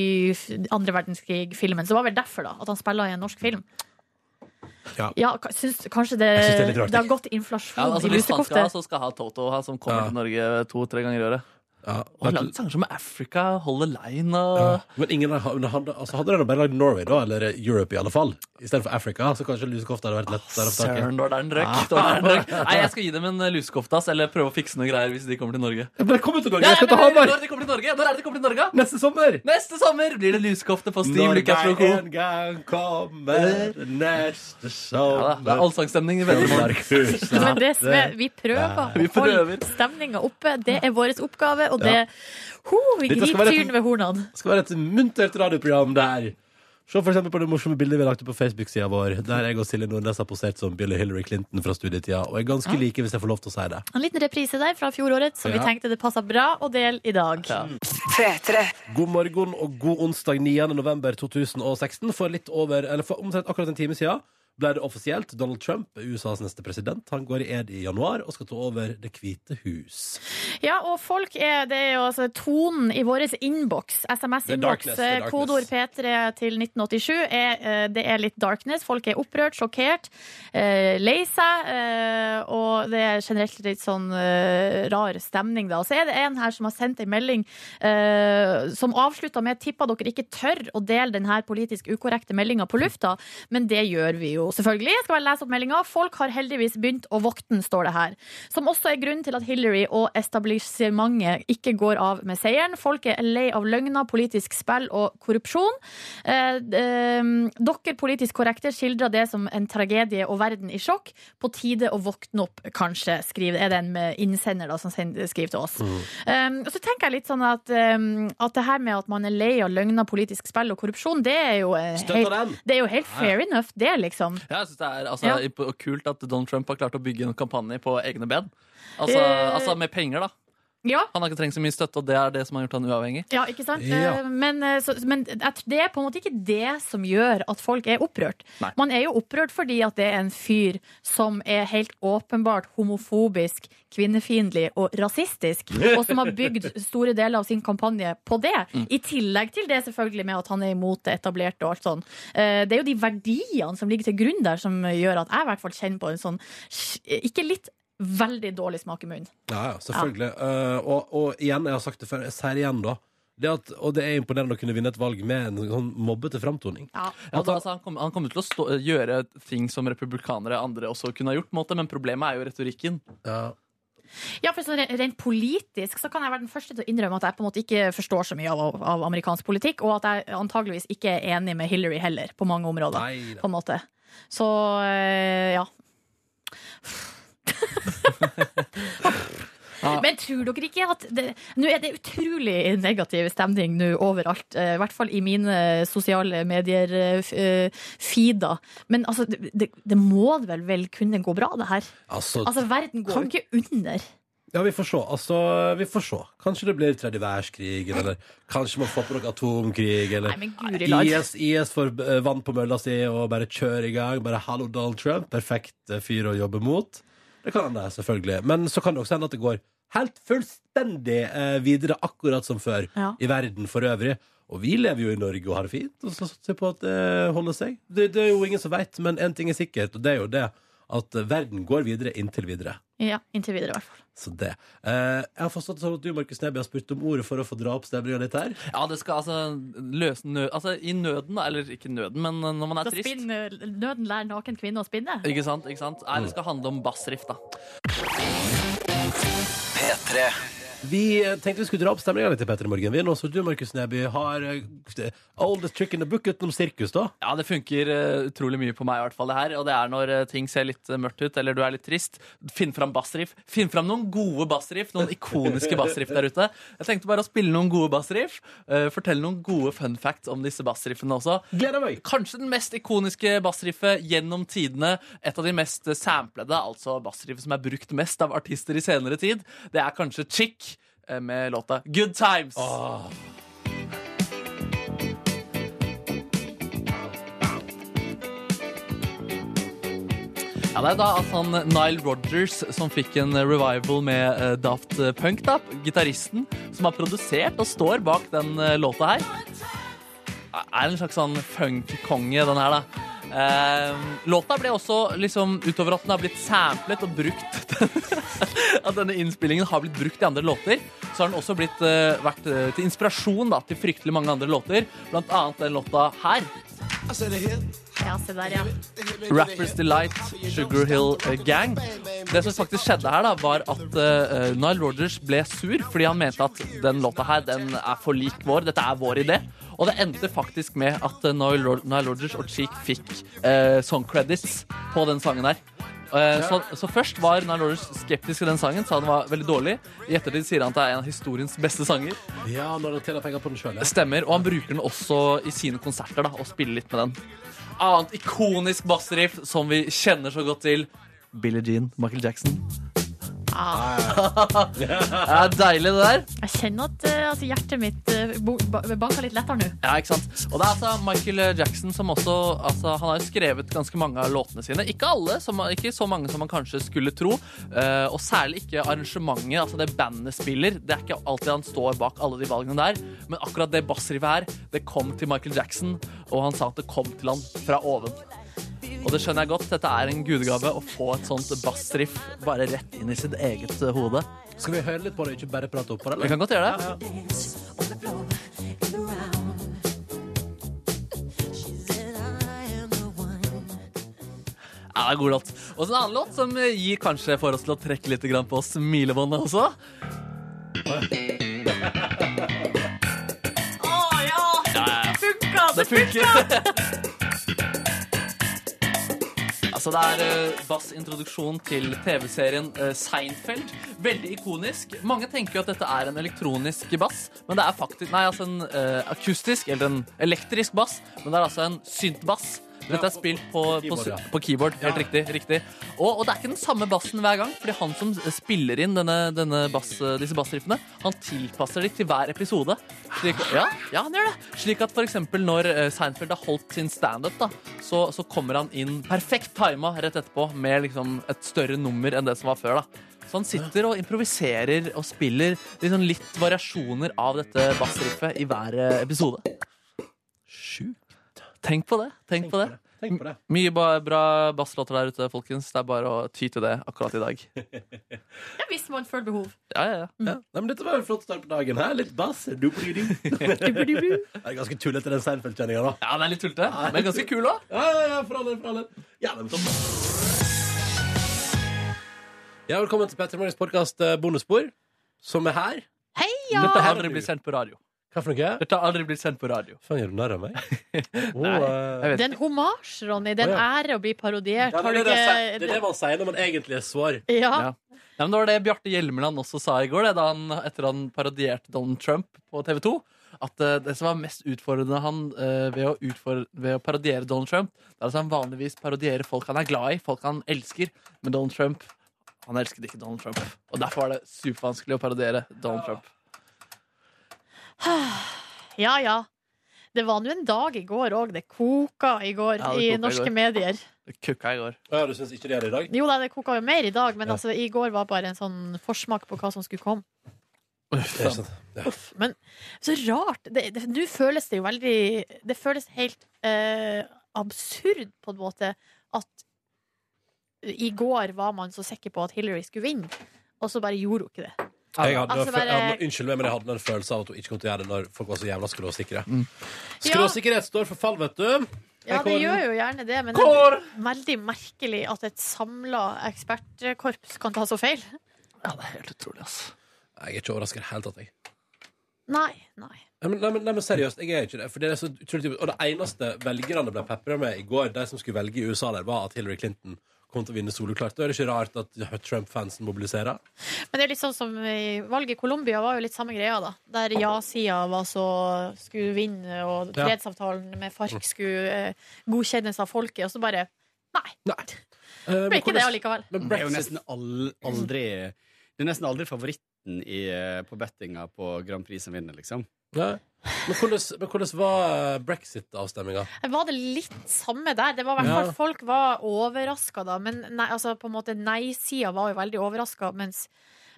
andre verdenskrig-filmen. Så det var vel derfor, da, at han spiller i en norsk film. Ja. ja syns, kanskje det, syns det det, har gått inflasjon Ja, altså, i hvis han skal, lusekofte. så skal ha Toto, han som kommer Ja. til Norge to-tre ganger i året. Ja, Og lagd sanger som Africa, Holde Line og ja. Men ingen har, hadde, altså hadde dere bare lagd Norway, da, eller Europe i alle fall, istedenfor Africa, så kanskje lusekofta hadde vært lettere å få tak i. Søren, da er den røk. Er den røk. Nei, jeg skal gi dem en eh, lusekofte, eller prøve å fikse noe greier hvis de kommer til Norge. Men det kommer til Norge! Jeg skal men til Hamar! Når de kommer til Norge? Når er det de kommer til Norge? Neste sommer! Neste sommer blir det lusekofte på Stiv Når Lykke jeg en gang kommer neste Ja, sommer det er allsangstemning i det er, vi prøver å holde stemninga oppe. Det er vår oppgave, og det ho, Vi griper tyren ved hornene. Det skal være et muntert radioprogram der. Se for eksempel på det morsomme bildet vi har lagt på Facebook-sida vår, der jeg og Silje Nordnes har posert som Billy Hillary Clinton fra studietida, og er ganske like, hvis jeg får lov til å si det. En liten reprise der fra fjoråret som vi tenkte det passa bra å dele i dag. Ja. God morgen og god onsdag 9. november 2016. For litt over, eller for omtrent akkurat en time siden ble det offisielt. Donald Trump er USAs neste president. Han går i ed i januar og skal ta over Det hvite hus. Ja, og folk er, det er jo altså tonen i vår innboks, SMS-innboks, kodeord P3 til 1987, er, eh, det er litt darkness. Folk er opprørt, sjokkert, eh, lei seg, eh, og det er generelt litt sånn rar stemning, da. Og så er det en her som har sendt en melding som avslutta med 'tippa dere ikke tør å dele denne politisk ukorrekte meldinga på lufta', men det gjør vi jo selvfølgelig. Jeg skal bare lese opp meldinga. Folk har heldigvis begynt å våkne, står det her. Som også er grunnen til at Hillary og etablissementet ikke går av med seieren. Folk er lei av løgner, politisk spill og korrupsjon. Eh, eh, dere politisk korrekte skildrer det som en tragedie og verden i sjokk. På tide å våkne opp, kanskje, skriver, er det en innsender da, som skriver til oss. Um, og så tenker jeg litt sånn at, um, at det her med at man er lei av løgner, politisk spill og korrupsjon, det er jo, eh, helt, det er jo helt fair enough, det, liksom. Ja, jeg synes det er altså, kult at Donald Trump har klart å bygge en kampanje på egne ben. Altså, Eh. altså med penger, da. Ja, Han har ikke trengt så mye støtte, og det er det som har gjort han uavhengig. ja ikke sant? Ja. Eh, Men, eh, så, men det er på en måte ikke det som gjør at folk er opprørt. Nei. Man er jo opprørt fordi at det er en fyr som er helt åpenbart homofobisk, kvinnefiendtlig og rasistisk, og som har bygd store deler av sin kampanje på det. Mm. I tillegg til det selvfølgelig med at han er imot det etablerte og alt sånn. Eh, Det er jo de verdiene som ligger til grunn der, som gjør at jeg i hvert fall kjenner på en sånn ikke litt veldig dårlig smak i munnen. Ja, ja, selvfølgelig. Uh, og, og igjen, jeg har sagt det før, jeg sier det igjen da. Det at, og det er imponerende å kunne vinne et valg med en sånn mobbete framtoning. Ja. Ja, altså, han, kom, kommer til å stå, gjøre ting som republikanere andre også kunne ha gjort, måte, men problemet er jo retorikken. Ja. Ja, for sånn Rent politisk så kan jeg være den første til å innrømme at jeg på en måte ikke forstår så mye av, av amerikansk politikk, og at jeg antageligvis ikke er enig med Hillary heller, på mange områder. Nei. På en måte. Så eh, ja. Men tror dere ikke at det, Nå er det utrolig negativ stemning nå overalt, eh, i hvert fall i mine sosiale medier-feeder. Men altså, det, det, må vel vel kunne gå bra, det her? Altså, Altså, verden går jo ikke under. ja, vi får se. Altså, vi får se. Kanskje det blir tredje verdenskrig, eller kanskje man får på noe atomkrig, eller Nei, guri. IS, IS får eh, vann på mølla si og bare kjører i gang. Bare 'hallo, Donald Trump'. Perfekt eh, fyr å jobbe mot. Det kan hende, selvfølgelig. Men så kan det også hende at det går helt fullstendig eh, videre, akkurat som før, Ja. i verden for øvrig. Og vi lever jo i Norge og har det fint, og så satser vi på at det holder seg. Det, det er jo ingen som veit, men én ting er sikkert, og det er jo det at eh, verden går videre inntil videre. Ja, inntil videre, i hvert fall. Så det. Eh, jeg har forstått sånn at du, Markus Neby, har spurt om ordet for å få dra opp stemninga litt her. Ja, det skal altså løse nød... Altså, i nøden, da, eller ikke nøden, men når man er trist. Spinne, nøden lærer naken kvinne å spinne. Ikke sant? ikke sant? Nei, det skal handle om bassriff, da. Vi eh, tenkte vi skulle dra opp stemninga litt i Petter i morgen. Vi, så du, Markus Neby, har eh, oldest trick in the book utenom sirkus, da. Ja, det funker eh, utrolig mye på meg, i hvert fall det her. Og det er når ting ser litt mørkt ut, eller du er litt trist. Finn fram bassriff. Finn fram noen gode bassriff, noen ikoniske bassriff der ute. Jeg tenkte bare å spille noen gode bassriff. fortelle noen gode fun facts om disse bassriffene også. Gleder meg. Kanskje den mest ikoniske bassriffet gjennom tidene. Et av de mest samplede, altså bassriffet som er brukt mest av artister i senere tid. Det er kanskje Chick med låta Good Times. Ja, Det er da at han Nile Rodgers som fikk en revival med eh, Daft Punk. da, Gitaristen som har produsert og står bak den eh, låta her. Er en slags sånn funk-konge, den her, da. Eh, låta ble også, liksom, utover at den har blitt samplet og brukt At denne innspillingen har blitt brukt i andre låter, så har den også blitt, eh, vært eh, til inspirasjon da, til fryktelig mange andre låter. Blant annet den låta her. Ja, se der, ja. Rappers Delight, Sugar Hill eh, Gang. Det som faktisk skjedde her, da, var at uh, Nile Rodgers ble sur fordi han mente at den låta her den er for lik vår. Dette er vår idé. Og det endte faktisk med at eh, Nile, Ro- Rodgers og Cheek fikk eh, song credits på den sangen der. Eh, så, så først var Nile Rodgers skeptisk til den sangen, sa den var veldig dårlig. I ettertid sier han at det er en av historiens beste sanger. Ja, når han tjener penger på den selv, ja. stemmer, og han bruker den også i sine konserter da, og spiller litt med den. Annet ikonisk bassriff som vi kjenner så godt til. Billie Jean, Michael Jackson. Ah, Det er deilig, det der. jeg kjenner at eh, altså, hjertet mitt eh, bo- ba- banker litt lettere nå. Ja, ikke sant? Og det er altså Michael Jackson som også altså, Han har jo skrevet ganske mange av låtene sine. Ikke alle, som, ikke så mange som man kanskje skulle tro. eh, og særlig ikke arrangementet, altså det bandet spiller. Det er ikke alltid han står bak alle de valgene der. Men akkurat det bassrivet her, det kom til Michael Jackson, og han sa at det kom til han fra oven. Og det skjønner jeg godt. Dette er en gudegave å få et sånt bassriff bare rett inn i sitt eget eh, hode. Skal vi høre litt på det, ikke bare prate opp på det? Vi kan godt gjøre det. Ja, det er god låt. Og så en annen låt som gir kanskje for oss til å trekke litt på smilebåndet også. Å ja! Funka! Det funker. Altså, det er uh, bassintroduksjon til TV-serien eh, Seinfeld. Veldig ikonisk. Mange tenker jo at dette er en elektronisk bass, men det er faktisk Nei, altså en uh, akustisk, eller en elektrisk bass, men det er altså en syntbass. Dette er spilt på, på, keyboard, på keyboard. Helt riktig. riktig. Og, og det er ikke den samme bassen hver gang, fordi han som spiller inn denne, denne bass, disse bassriffene, han tilpasser de til hver episode. Slik, ja, ja, han gjør det. Slik at eksempel når eh, Seinfeld har holdt sin standup, så, så kommer han inn perfekt tima rett etterpå med liksom et større nummer enn det som var før. da. Så han sitter og improviserer og spiller liksom litt variasjoner av dette bassriffet i hver eh, episode. Tenk på det. Tenk, på det. Tenk på det. Mye bra basslåter der ute, folkens. Det er bare å ty til det akkurat i dag. Ja, hvis man føler behov. Ja, ja, ja. Ja. Nei, men dette var en flott start på dagen. her Litt bass. Du-du-du. Det er ganske tullete, den Seinfeld-kjenninga, da. Ja, den er litt tullete, men ganske kul òg. Ja, ja, ja, for all del, for all del. Ja, men topp. Ja, velkommen til Petter Morgens podkast Bonusspor, som er her. Heia! Dette her blitt sendt på radio. Hva for noe? Dette har aldri blitt sendt på radio. Faen, gjør du narr av meg? Oh, vet Det er en homasj, Ronny. Det er en Å, ære å bli parodiert. ja, det, er det, det, er- det er det man sier når man egentlig er sår. Ja. Ja. Ja, det var det Bjarte Hjelmeland også sa i går, det, da han, etter han parodierte Donald Trump på TV 2. At eh, det som var mest utfordrende han eh, ved, å utfordre, ved å parodiere Donald Trump, det er at han vanligvis parodierer folk han er glad i, folk han elsker. Men Donald Trump han elsket ikke Donald Trump. Og derfor var det supervanskelig å parodiere Donald Trump. ja, ja. Det var nå en dag i går òg. Det koka i går Ja, det i koka i norske går. medier. Det kukka i går. Ja, du syns ikke det er det i dag? Jo da, det koka jo mer i dag, men Ja. altså, i går var bare en sånn forsmak på hva som skulle komme. Det er sant. Ja. Uff, men så rart. Det- det- Nå føles det jo veldig Det føles helt eh, absurd, på en måte, at i går var man så sikker på at Hillary skulle vinne, og så bare gjorde hun ikke det. Jeg hadde, Altså, jeg hadde, unnskyld meg, men jeg hadde en følelse av at hun ikke kom til å gjøre det når folk var så jævla skråsikre. Mm. Skråsikkerhet står for fall, vet du. Ja, det gjør jo gjerne det, men det er veldig merkelig at et samla ekspertkorps kan ta så feil. Ja, det er helt utrolig, ass. Jeg er ikke overrasket i det hele tatt, jeg. Nei, nei. Nei, men, nei, men, nei, men seriøst, jeg er ikke det. For det er så utrolig typisk. Og det eneste velgerne ble pepra med i går, de som skulle velge i USA der, var at Hillary Clinton kom til å vinne soleklart. Da er det ikke rart at Trump-fansen mobiliserer. Men det er litt sånn som i valget i Colombia var jo litt samme greia, da. Der ja-sida var så skulle vinne, og fredsavtalen med FARC skulle eh, godkjennes av folket, og så bare Nei. Nei. Eh, Det ble ikke det allikevel. Men Det er jo nesten al- aldri Det er nesten aldri favoritten i, eh, på bettinga på Grand Prix som vinner, liksom. Nei. Men hvordan, men hvordan var eh, brexit-avstemminga? Var det litt samme der? Det var i hvert Ja. Folk var overraska, da. Men nei, altså, på en måte nei-sida var jo veldig overraska, mens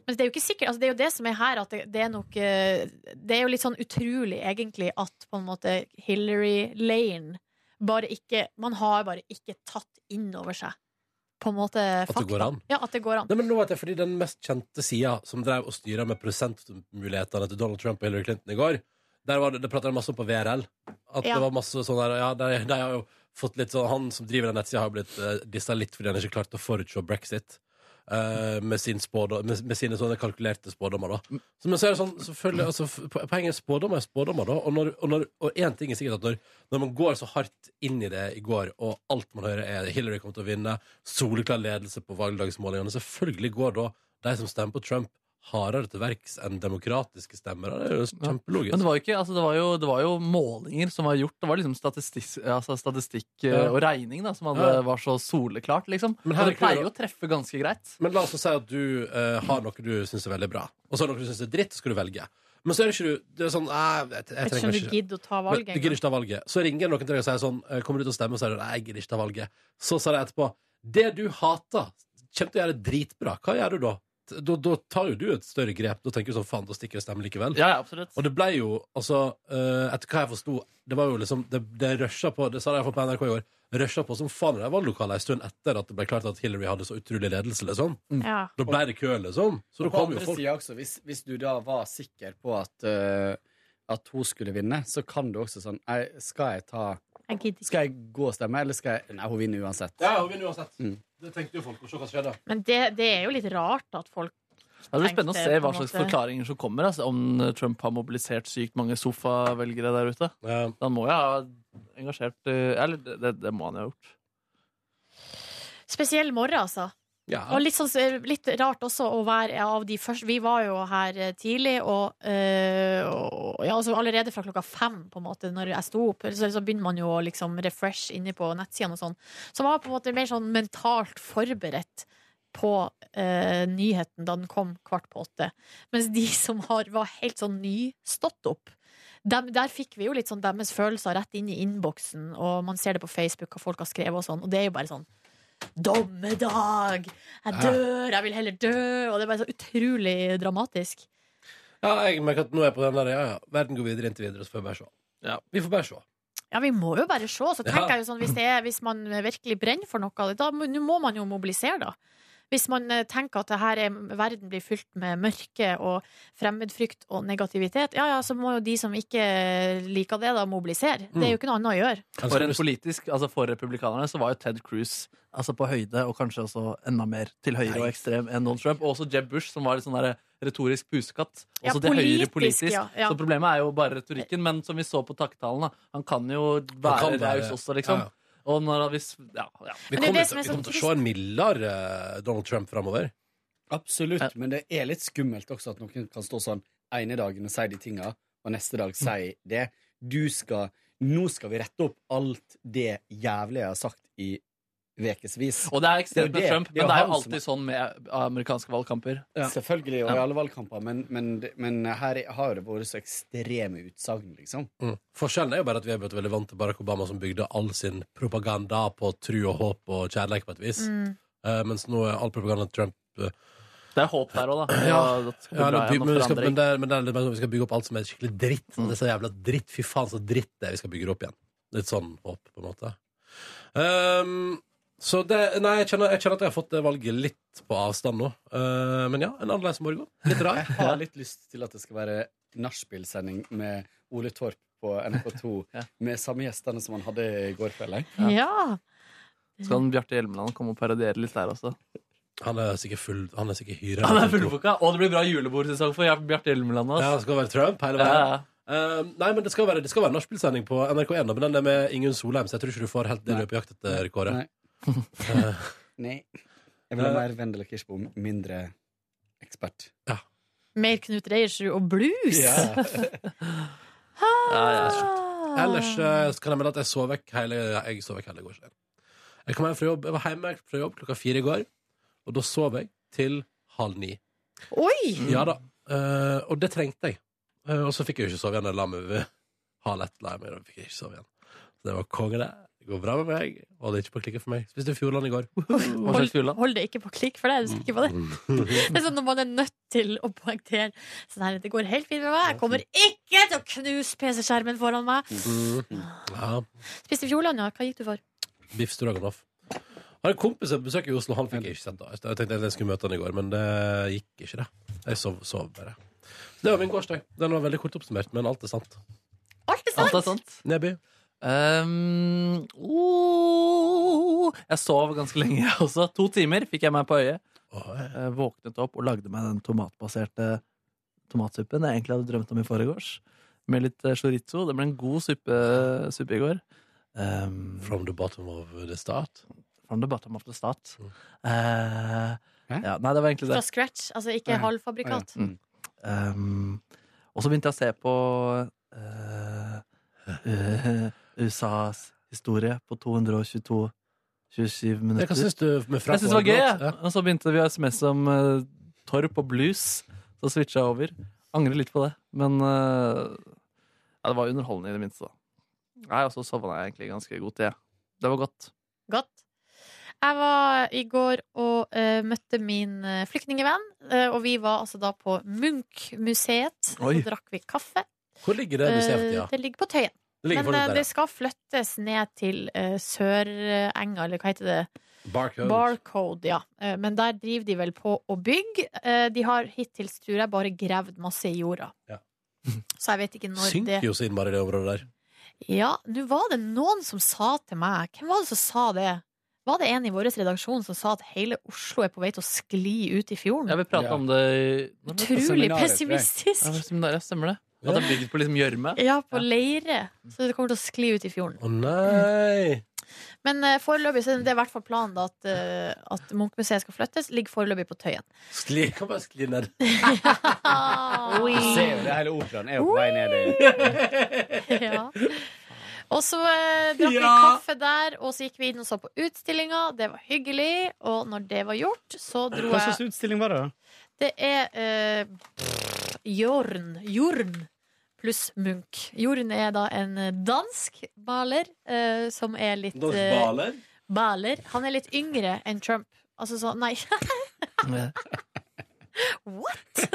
men det er jo ikke sikkert, altså det er jo det som er her, at det, det er nok eh, Det er jo litt sånn utrolig, egentlig, at på en måte Hillary Lane bare ikke Man har bare ikke tatt inn over seg på en måte det går an? Ja, at det går an. Nei, men nå vet jeg, fordi Den mest kjente sida som drev og styra med prosentmulighetene til Donald Trump og Hillary Clinton i går, der var det, det pratet de masse om på VRL. At Ja. det var masse sånn der, ja, de, de har jo fått litt sånn Han som driver den nettsida, har blitt uh, dissa litt fordi han ikke klarte å forutse brexit. Eh, med, sin spådom, med, med sine sånne kalkulerte spådommer. da så, Men så er det sånn, selvfølgelig altså, Poenget er spådommer er spådommer. da Og når- og når- og en ting er sikkert at når, når man går så hardt inn i det i går, og alt man hører er Hillary kommer til å vinne, soleklar ledelse på valgdagsmålingene Selvfølgelig går da de som stemmer på Trump, hardere til verks enn demokratiske stemmer. Det er jo kjempelogisk. Men det var, ikke, altså det, var jo, det var jo målinger som var gjort. Det var liksom statistikk, altså statistikk eh, Ja. og regning da, som hadde, Ja. var så soleklart. Liksom. Men Og her det er pleier jo å treffe ganske greit. Men la oss si at du eh, har noe du syns er veldig bra, og så har noe du syns er dritt, så skal du velge. Men så er det ikke du det er sånn, jeg, jeg, Jeg trenger ikke du gidder å ta Men du gidder ikke ta valget. Så ringer noen til deg og sier sånn eh, Kommer du til å stemme? Og så sier du nei, jeg gidder ikke ta valget. Så sa de etterpå Det du hater, kommer til å gjøre det dritbra. Hva gjør du da? Da, da tar jo du et større grep. Da tenker du sånn faen, da stikker jeg stemmen likevel. Ja, absolutt. Og det ble jo, altså eh, Etter hva jeg forsto, det var jo liksom Det, det rusha på, det sa de iallfall på NRK i går, rusha på som faen i de valglokalene en stund etter at det ble klart at Hillary hadde så utrolig ledelse, liksom. Ja. Da ble det kø, liksom. Så da kom jo folk. også, hvis, hvis du da var sikker på at, uh, at hun skulle vinne, så kan du også sånn Skal jeg ta Jeg gidder ikke. Skal jeg gå og stemme, eller skal jeg Nei, hun vinner uansett. Ja, hun vinner uansett. Mm. Det tenkte jo folk, og se hva som skjedde. Men det, det er jo litt rart at folk Ja, det blir spennende å se hva slags forklaringer som kommer. Altså, om Trump har mobilisert sykt mange sofavelgere der ute. Ja. Da må jeg ha engasjert eh, Eller det, det, det må han jo ha gjort. Spesiell morgen, altså. Ja. Og litt, sånn, litt rart også å være av de første Vi var jo her eh, tidlig, og, øh, og ja, altså allerede fra klokka fem, på en måte, når jeg sto opp, så, så begynner man jo å liksom refresh inne på nettsidene og sånn. Så var på en måte mer sånn mentalt forberedt på øh, nyheten da den kom kvart på åtte. Mens de som har, var helt sånn nystått opp, dem, der fikk vi jo litt sånn deres følelser rett inn i innboksen, og man ser det på Facebook hva folk har skrevet og sånn, og det er jo bare sånn Dommedag! Jeg dør! Jeg vil heller dø! Og det er bare så utrolig dramatisk. Ja, jeg merker at nå er jeg på den der Ja, ja, verden går videre inntil videre, så får vi bare se. Ja. Vi får bare se. Ja, vi må jo bare se. Så tenker Ja. jeg jo sånn, hvis, det er, hvis man virkelig brenner for noe, da nå må man jo mobilisere, da. Hvis man eh, tenker at det her er, verden blir fylt med mørke og fremmedfrykt og negativitet, ja ja, så må jo de som ikke liker det, da mobilisere. Det er jo ikke noe annet å gjøre. For en politisk, altså for republikanerne så var jo Ted Cruz altså på høyde, og kanskje også enda mer til høyre og ekstrem enn Donald Trump. Og også Jeb Bush, som var litt sånn derre retorisk pusekatt. Ja, Også til høyre politisk, politisk. ja, ja. Så problemet er jo bare retorikken. Men som vi så på takketalen, da, han kan jo være være- raus også, liksom. Og når han hvis Ja, ja. Vi Men det er kommer, det til, er vi så kommer til å trist. se en mildere eh, Donald Trump framover. Absolutt, Ja. men det er litt skummelt også at noen kan stå sånn ene dagen og si de tinga, og neste dag si det. Du skal Nå skal vi rette opp alt det jævlige jeg har sagt i ukevis. Og det er ekstremt med. Trump, men det er jo alltid sånn med amerikanske valgkamper. Selvfølgelig, og i alle valgkamper, men, men, men her har det vært så ekstreme utsagn, liksom. Mm. Forskjellen er jo bare at vi er blitt veldig vant til Barack Obama, som bygde all sin propaganda på tru og håp og kjærlighet, på et vis. Mm. Uh, mens nå er all propaganda Trump uh, Det er håp der òg, da. Ja. Ja, ja, og men, skal, men, det men det er litt mer sånn vi skal bygge opp alt som er skikkelig dritt. Mm. Det er så jævla dritt. Fy faen, så dritt det er vi skal bygge det opp igjen. Litt sånn håp, på en måte. Ehm, så det Nei, jeg kjenner, jeg kjenner at jeg har fått det valget litt på avstand nå. Eh, men ja, en annerledes morgen. Litt rar. Jeg har litt lyst til at det skal være nachspiel-sending med Ole Torp på NRK2 Ja. med samme gjestene som han hadde i går kveld. Ja. Ja. Skal han Bjarte Hjelmeland komme og parodiere litt der også? Han er sikkert full Han er sikkert hyra. Han er fullboka, og det blir bra julebordsesong for Bjarte Hjelmeland. Ja, det skal være Trump hele veien. ja. Eh, nei, men det skal være, det skal være nachspielsending på NRK1, men den er med Ingunn Solheim, så jeg tror ikke du får helt det du er på jakt etter, Kåre. Nei. Eh, Nei. Jeg vil ha mer Vendela Kirsbo, mindre ekspert. Mer Knut Reiersrud og blues. Ja. Ja, ja. Ellers eh, så kan jeg melde at jeg sov vekk hele Jeg sov vekk hele går. Jeg kom hjem fra jobb Jeg var hjemme fra jobb klokka fire i går, og da sov jeg til halv ni. Oi! Ja da. Uh, og det trengte jeg. Uh, og så fikk jeg jo ikke sove igjen. Jeg la meg ved halv ett. La jeg da fikk jeg ikke sove igjen. Så det var konge, det. Det går bra med meg. Holder ikke på klikket for meg. Spiste Fjordland i går. Da? Hold det ikke på klikk for deg, er du sikker på det? Mm. Det er sånn når man er nødt til å poengtere sånn her, Det går helt fint med meg. Jeg kommer ikke til å knuse PC-skjermen foran meg. Mm. Ja. Spiste Fjordland, ja. Hva gikk du for? Biff stroganoff. Har en kompis som besøker i Oslo. Han fikk jeg ikke sendt. da. Jeg tenkte jeg skulle møte han i går, men det gikk ikke, det. Jeg sov, sov bare. Det var min gårsdag. Den var veldig kort oppsummert, men alt er sant. Alt er sant? Alt er sant! sant. Neby. Um, oh, jeg sov ganske lenge, også. To timer fikk jeg meg på øyet. Oh, jeg- Jeg våknet opp og lagde meg den tomatbaserte tomatsuppen jeg egentlig hadde drømt om i forgårs. Med litt eh, chorizo. Det ble en god suppe, suppe i går. Um, From the bottom of the start. from the bottom of the start. Mm. Uh, ja, nei, det var egentlig det. Fra scratch, altså ikke Ja. halvfabrikat. Mm. Um, og så begynte jeg å se på uh, eh, USAs historie på 222 27 minutter. Hva syns du med Jeg synes det var gøy, jeg. Ja. Og så begynte vi å SMS om uh, Torp og blues. Så switcha jeg over. Angrer litt på det. Men uh, ja, det var underholdende i det minste. da. Nei, Og så sovna jeg egentlig ganske god tid. Det var godt. Godt. Jeg var i går og uh, møtte min flyktningevenn, uh, og vi var altså da på Munch-museet. Så drakk vi kaffe. Hvor ligger det museet? Ja. Det ligger på Tøyen. Det Men eh, der. det skal flyttes ned til uh, Sørenga, eller hva heter det? Barcode. Barcode, ja. Eh, men der driver de vel på å bygge. De har hittil, tror jeg, bare gravd masse i jorda. Ja. Så jeg vet ikke når det Synker jo så innmari det området der. Ja, nå var det noen som sa til meg Hvem var det som sa det? Var det en i vår redaksjon som sa at hele Oslo er på vei til å skli ut i fjorden? Ja, vi prata Ja. om det? Utrolig pessimistisk. Ja, stemmer det? At det er bygd på liksom gjørme? Ja, på leire. Så det kommer til å skli ut i fjorden. Å nei! Men uh, foreløpig så er det i hvert fall planen da, at, uh, at Munchmuseet skal flyttes. Ligger foreløpig på Tøyen. Skli, kan bare skli ned. Du ser jo det hele operaen er jo på vei ned i ja. Og så eh, drakk vi Ja. kaffe der, og så gikk vi inn og så på utstillinga. Det var hyggelig. Og når det var gjort, så dro Hva jeg slags utstilling var det? da? Det er eh, Jorn. Jorn pluss Munch. Jorn er da en dansk baler eh, som er litt Norsk eh, baler. baler. Han er litt yngre enn Trump. Altså sånn Nei, what?!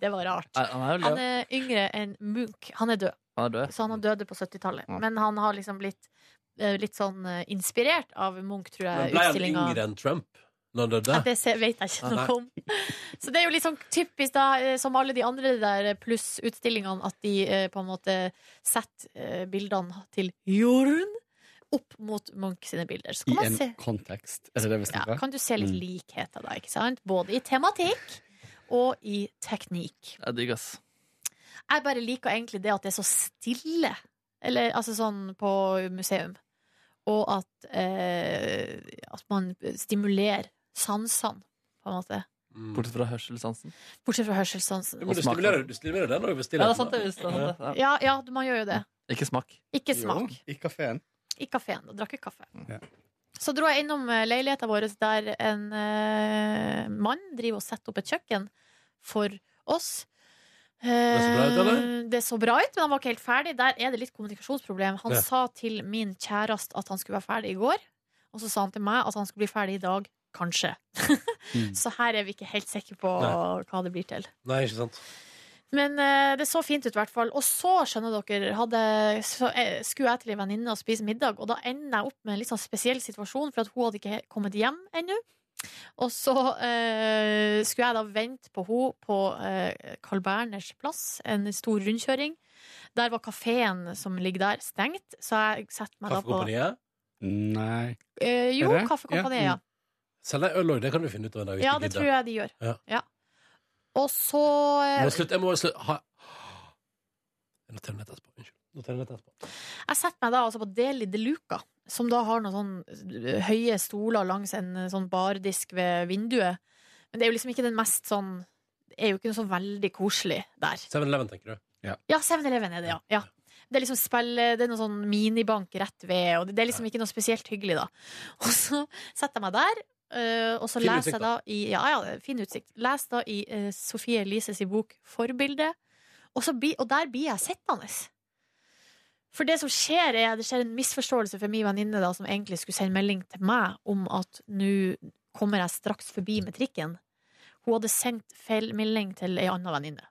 Det var rart. Han er Han er yngre enn Munch. Han er død, Han er død. så han døde på 70-tallet. Ja. Men han har liksom blitt eh, litt sånn eh, inspirert av Munch, tror Men ble han yngre enn Trump når han Ja, det se- vet jeg ikke Ah, noe om. Så det er jo litt sånn typisk, da, eh, som alle de andre der pluss-utstillingene, at de eh, på en måte setter eh, bildene til jorden opp mot Munch sine bilder. Så I man en se kontekst. Er det det vi ja, snakker om? kan du se litt Mm. likheter, da, ikke sant? Både i tematikk og i teknikk. Jeg digger ass. Jeg bare liker egentlig det at det er så stille. Eller altså sånn på museum. Og at, eh, at man stimulerer sansene, på en måte. Mm. Bortsett fra hørselssansen. Bortsett fra hørselssansen. Ja, men du stimulerer, du stimulerer den òg ved Ja, det er sant, det. visst, det er sant, det. Ja. Ja, man gjør jo det. Ikke smak. Ikke smak. Jo, I kafeen. I kafeen. Drakk jeg kaffe. Ja. Så dro jeg innom eh, leiligheta vår der en uh, mann driver og setter opp et kjøkken for oss. Det så bra ut, eller? Eh, Det så bra ut, men han var ikke helt ferdig. Der er det litt kommunikasjonsproblem. Han Ja. sa til min kjæreste at han skulle være ferdig i går, og så sa han til meg at han skulle bli ferdig i dag. Kanskje. Mm. så her er vi ikke helt sikre på Nei. hva det blir til. Nei, ikke sant. Men eh, det så fint ut, i hvert fall. Og så, skjønner dere, hadde, så, eh, skulle jeg til en venninne og spise middag, og da ender jeg opp med en litt sånn spesiell situasjon, for at hun hadde ikke kommet hjem ennå. Og så eh, skulle jeg da vente på henne på eh, Carl Berners plass, en stor rundkjøring. Der var kafeen som ligger der, stengt, så jeg setter meg da på Kaffekompaniet? Nei eh, Jo? Kaffekompaniet, Ja, mm. Selger øl òg? Det kan du finne ut av en dag. hvis Ja, du det gidder. tror jeg de gjør. Ja. Ja. Og så Jeg eh, må slutte. Jeg må slutte. Ha. Jeg noterer etterpå. Unnskyld. Noterer etterpå. Setter meg da altså på Deli de Luca, som da har noen sånn eh, høye stoler langs en eh, sånn bardisk ved vinduet. Men det er jo liksom ikke den mest sånn Det er jo ikke noe så veldig koselig der. 7-Eleven, tenker du? Ja, 7-Eleven er det, ja. ja. Det er liksom spill, det er noe sånn minibank rett ved, og det det er liksom ikke noe spesielt hyggelig, da. Og så setter jeg meg der, øh, og så Fin leser utsikt, jeg da i Ja, ja, fin utsikt. Les da i uh, Sofie Elises bok 'Forbilde', og, så bli, og der blir jeg sittende. For det som skjer, er det skjer en misforståelse for min venninne da, som egentlig skulle sende melding til meg om at nå kommer jeg straks forbi med trikken. Hun hadde sendt feil melding til ei anna venninne.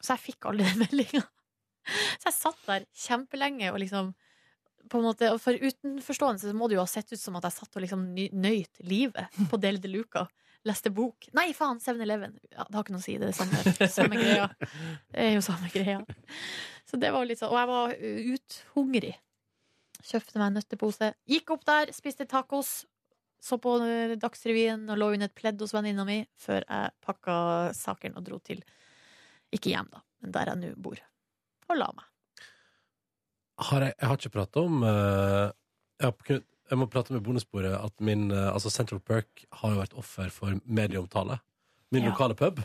Så jeg fikk aldri den meldinga. Så jeg satt der kjempelenge og liksom på en måte, For utenforstående så må det jo ha sett ut som at jeg satt og liksom nøyt livet på Del de Luca. Leste bok. Nei, faen! 7-Eleven. Ja, det har ikke noe å si. Det er samme, samme greia. Det er jo samme greia. Så det var litt sånn Og jeg var uthungrig. Kjøpte meg en nøttepose. Gikk opp der, spiste tacos. Så på uh, Dagsrevyen og lå under et pledd hos venninna mi før jeg pakka sakene og dro til Ikke hjem, da, men der jeg nå bor. Og la meg. Har jeg, jeg har ikke prata om eh, jeg, har kun, jeg må prate med bonussporet at min eh, altså Central Perk har jo vært offer for medieomtale. Min Ja. lokale pub.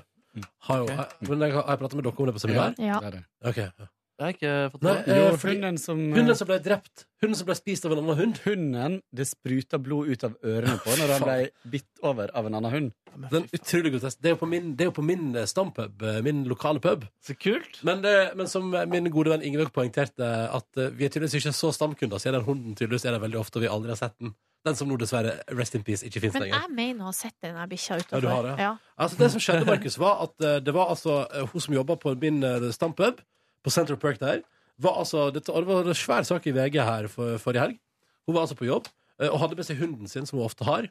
Har jo, Ok. jeg, men jeg, har jeg prata med dere om det på seminar? Ja. Det er det. Ok, ja. Jeg har ikke fått Nei, det. eh, Jo, fordi- hunden som Hunden som ble drept. Hunden som ble spist av en annen hund. Hunden det spruta blod ut av ørene på når han ble bitt over av en annen hund. Den utrolig grotesk. Det er jo på min, det er jo på min eh, stampub, eh, min lokale pub. Så kult. Men, det, men som min gode venn Ingebjørg poengterte, at eh, vi er tydeligvis ikke så stamkunder, så er den hunden tydeligvis er der veldig ofte, og vi aldri har sett den. Den som nå dessverre, rest in peace, ikke fins Men lenger. jeg mener å ha sett den der bikkja Ja, utafor. du har det? Ja. Altså Det som skjedde, Markus, var at eh, det var altså eh, hun som jobba på min uh, stampub, på Central Perk der, var altså dette, Det var en svær sak i VG her for, forrige helg. Hun var altså på jobb eh, og hadde med seg hunden sin, som hun ofte har.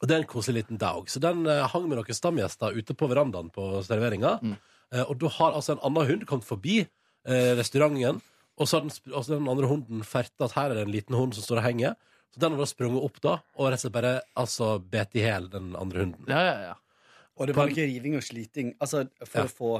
Og det er en koselig liten dog. Så den eh, hang med noen stamgjester ute på verandaen på serveringa. Mm. Eh, og da har altså en annen hund kommet forbi eh, restauranten, og så har den, sp- og så har den andre hunden ferta at her er det en liten hund som står og henger. Så den har da sprunget opp da, og rett og slett bare altså, bet i hjel den andre hunden. Ja, ja, ja. Og det var ikke riving og sliting. Altså, for Ja. å få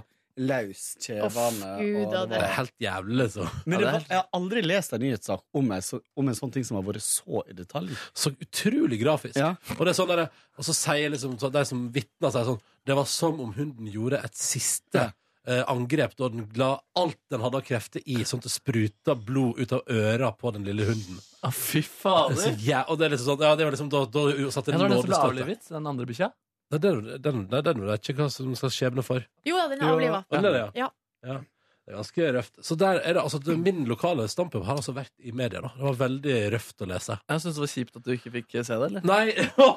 løs kjevane Uff, Gud, og det det Det er helt jævlig, liksom. Men det var, jeg har aldri lest en nyhetssak om en, så, om en sånn ting som har vært så i detalj. Så utrolig grafisk. Ja. Og, det er sånn der, og så sier liksom så de som vitner, sier sånn Det var som om hunden gjorde et siste eh, angrep da den la alt den hadde av krefter i, sånn at det spruta blod ut av øra på den lille hunden. Å, fy Det er fader. Så, ja, og det er liksom sånn Ja, det var liksom da, da satte det var den som ble nådestøtet. avlivet, den andre bikkja. Nei, den, den, den, den vet jeg ikke hva som skal skjebne for. Jo da, den er Jo, avliva. den er det, ja. Ja. Ja. Det er ganske røft. Så der er det, altså, min lokale standpunkt har altså vært i media. da Det var veldig røft å lese. Jeg syns det var kjipt at du ikke fikk se det, eller? Nei,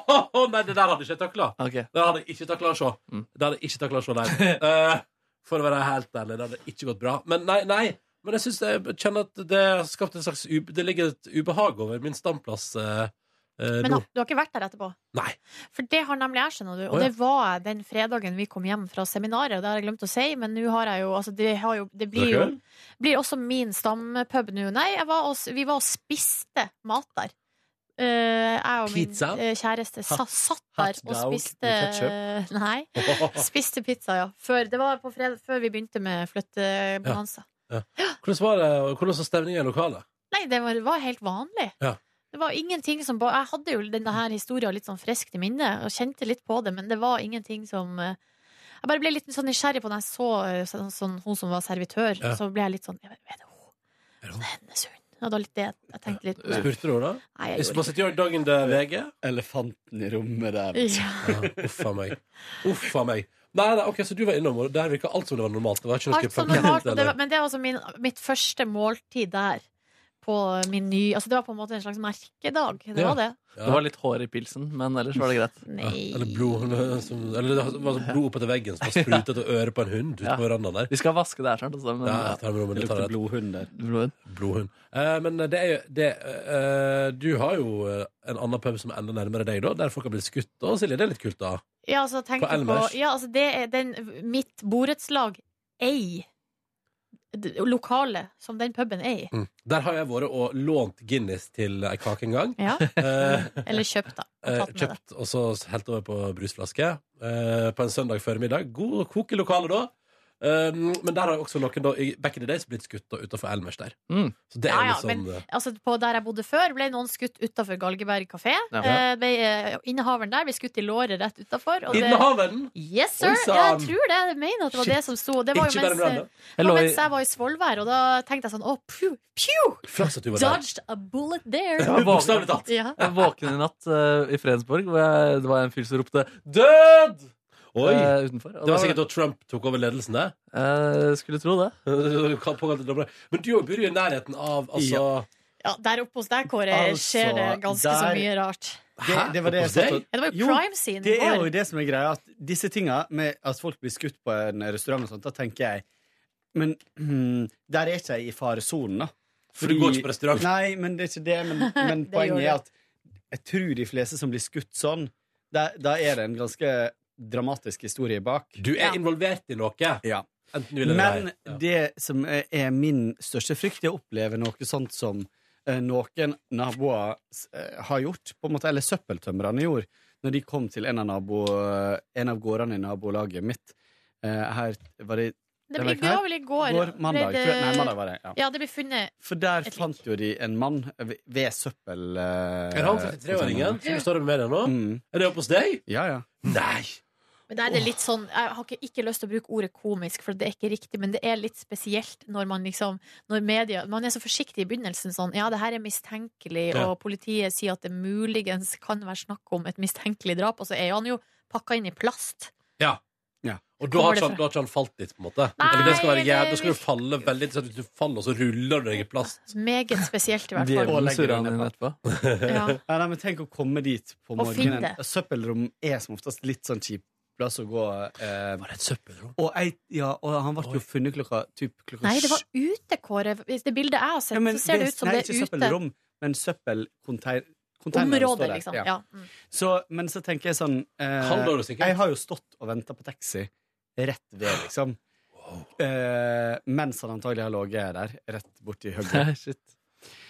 nei det der hadde jeg ikke takla. Okay. Det hadde jeg ikke takla å se. Mm. Det hadde jeg ikke takla å se, nei. Eh, for å være helt ærlig, det hadde ikke gått bra. Men nei, nei. Men jeg synes jeg kjenner at det har skapt en slags Det ligger et ubehag over min standplass eh, eh, Men du har ikke vært der etterpå? Nei. For det har nemlig jeg, skjønner du. Og oh, ja. det var den fredagen vi kom hjem fra seminaret. Og det har jeg glemt å si, men nå har jeg jo Altså, det, har jo, det blir jo blir også min stampub nå. Nei, var og, vi var og spiste mat der. Uh, jeg og Pizza? min uh, kjæreste sa, satt der og spiste uh, Nei, spiste pizza, ja. Før, det var på fredag, før vi begynte med flyttebonanza. Hvordan var det, hvordan var stemningen i lokalet? Nei, det var, var helt vanlig. Ja. Det var ingenting som Jeg hadde jo denne her historien litt sånn friskt i minnet, og kjente litt på det, men det var ingenting som eh, Jeg bare ble litt sånn nysgjerrig på når jeg så så sånn, sånn, hun som var servitør, Ja. så ble jeg litt sånn Er det hun? Er det Er hennes hund? Ja, det var litt det jeg tenkte litt på. Spurte du henne da? Nei, jeg Is- gjorde Was it dagen dog in VG? Elefanten i rommet der. ja. Ja, Uff a meg. Uff a meg. Nei, nei, ok, Så du var innom, og der virka alt som det var normalt? Det var ikke noe Alt som normalt, det var, men det var altså min, mitt første måltid der. På min ny Altså det var på en måte en slags merkedag. Det Ja. var det. Ja. Det var litt hår i pilsen, men ellers var det greit. Ja, Nei. Eller blod som, Eller det var sånn blod oppetter veggen som var sprutet og øret på en hund ute Ja. på verandaen der. Vi skal vaske det her snart. Altså, men, Ja, jeg tar det med ro, men Det det tar lukter jeg. blodhund der. Blod. Blodhund. Eh, men det er jo det, eh, Du har jo eh, en annen pub som er enda nærmere deg, da, der folk har blitt skutt. Og Silje, det er litt kult, da. Ja, altså, tenk På på, Elmers? ja, altså det er den, mitt borettslag ei lokale som den puben er i. Mm. Der har jeg vært og lånt Guinness til ei kake en gang. Ja. Eh, Eller kjøpt, da. Og eh, det. kjøpt og så helt over på brusflaske eh, på en søndag formiddag. God kokelokale da. Um, men der har også noen da, back in the days blitt skutt utafor Elmers der. Mm. Så det er Ja, ja, sånn men eh, altså, på der jeg bodde før, ble noen skutt utafor Galgeberg kafé. Ja. Uh, eh, innehaveren der ble skutt i låret rett utafor. Innehaveren! Yes, Oi, sir! sann. Jeg tror det. Jeg mener at det var det som sto. Det var jo mens, var i, mens jeg var i Svolvær, og da tenkte jeg sånn Å, pew, pju, Flaks at du var der. Dodged a bullet there. Ja, Bokstavelig talt. Ja. jeg våken i natt uh, i Fredensborg, hvor jeg, det var en fyr som ropte 'død!' Oi! eh, utenfor. Og Det var sikkert da Trump tok over ledelsen det. Eh, skulle tro det. Men du bor jo i nærheten av altså ja, Der oppe hos deg, Kåre, Altså, skjer det ganske så der- mye rart. Det, det var det jeg Hos satt deg? og Ja, det var jo Jo, crime scene Det i er jo det som er greia, at disse tinga med at folk blir skutt på en restaurant og sånt, da tenker jeg Men hmm, der er ikke jeg i faresonen, da. For du går ikke på restaurant? Nei, men det er ikke det. Men, men Det gjør poenget er at jeg tror de fleste som blir skutt sånn, da, da er det en ganske dramatisk historie bak. Du er Ja. involvert i noe. Ja. Enten du vil Men. Ja. det som er min største frykt, er å oppleve noe sånt som eh, noen naboer eh, har gjort, på en måte, eller søppeltømrerne gjorde, når de kom til en av, nabo, en av gårdene i nabolaget mitt. Eh, her var det Det, ble vel i går. går mandag. det, det- Nei, mandag var det. Ja. Ja, det ble funnet For der Et lik. fant jo de en mann ved- ved søppel... Uh, Er han 43-åringen som står i media nå? Mm. Er det oppe hos deg? Ja, ja. Nei! Men der er det litt sånn Jeg har ikke, ikke lyst til å bruke ordet komisk, for det er ikke riktig, men det er litt spesielt når man liksom Når media Man er så forsiktig i begynnelsen sånn Ja, det her er mistenkelig, Ja. og politiet sier at det muligens kan være snakk om et mistenkelig drap, og så er han jo pakka inn i plast. Ja. Ja. Og da har, Kommer det ikke han, fra- da har ikke han falt litt, på en måte? Nei, Eller det skal være det- jævlig, Da skal du falle veldig sånn at Hvis du faller, så ruller du deg i plast. Meget spesielt, i hvert fall. Og legger han inn etterpå. Ja. Ja, nei, men tenk å komme dit på Og finne morgenen. det. Søppelrom er som oftest litt sånn kjip plass å gå. Eh, Var det et søppelrom? og, jeg, ja, og han ble jo funnet klokka, typ, klokka Nei, det var ute, Kåre. Hvis det bildet jeg har sett, Ja, men så ser det ut som nei, det er ute. Nei, ikke søppelrom, men søppelcontainer. Området, liksom. Ja. Ja. Mm. Så, men så tenker jeg sånn eh, Halvår. Jeg har jo stått og venta på taxi rett ved, liksom. Eh, mens han antagelig har ligget der, rett borti hugget. Shit.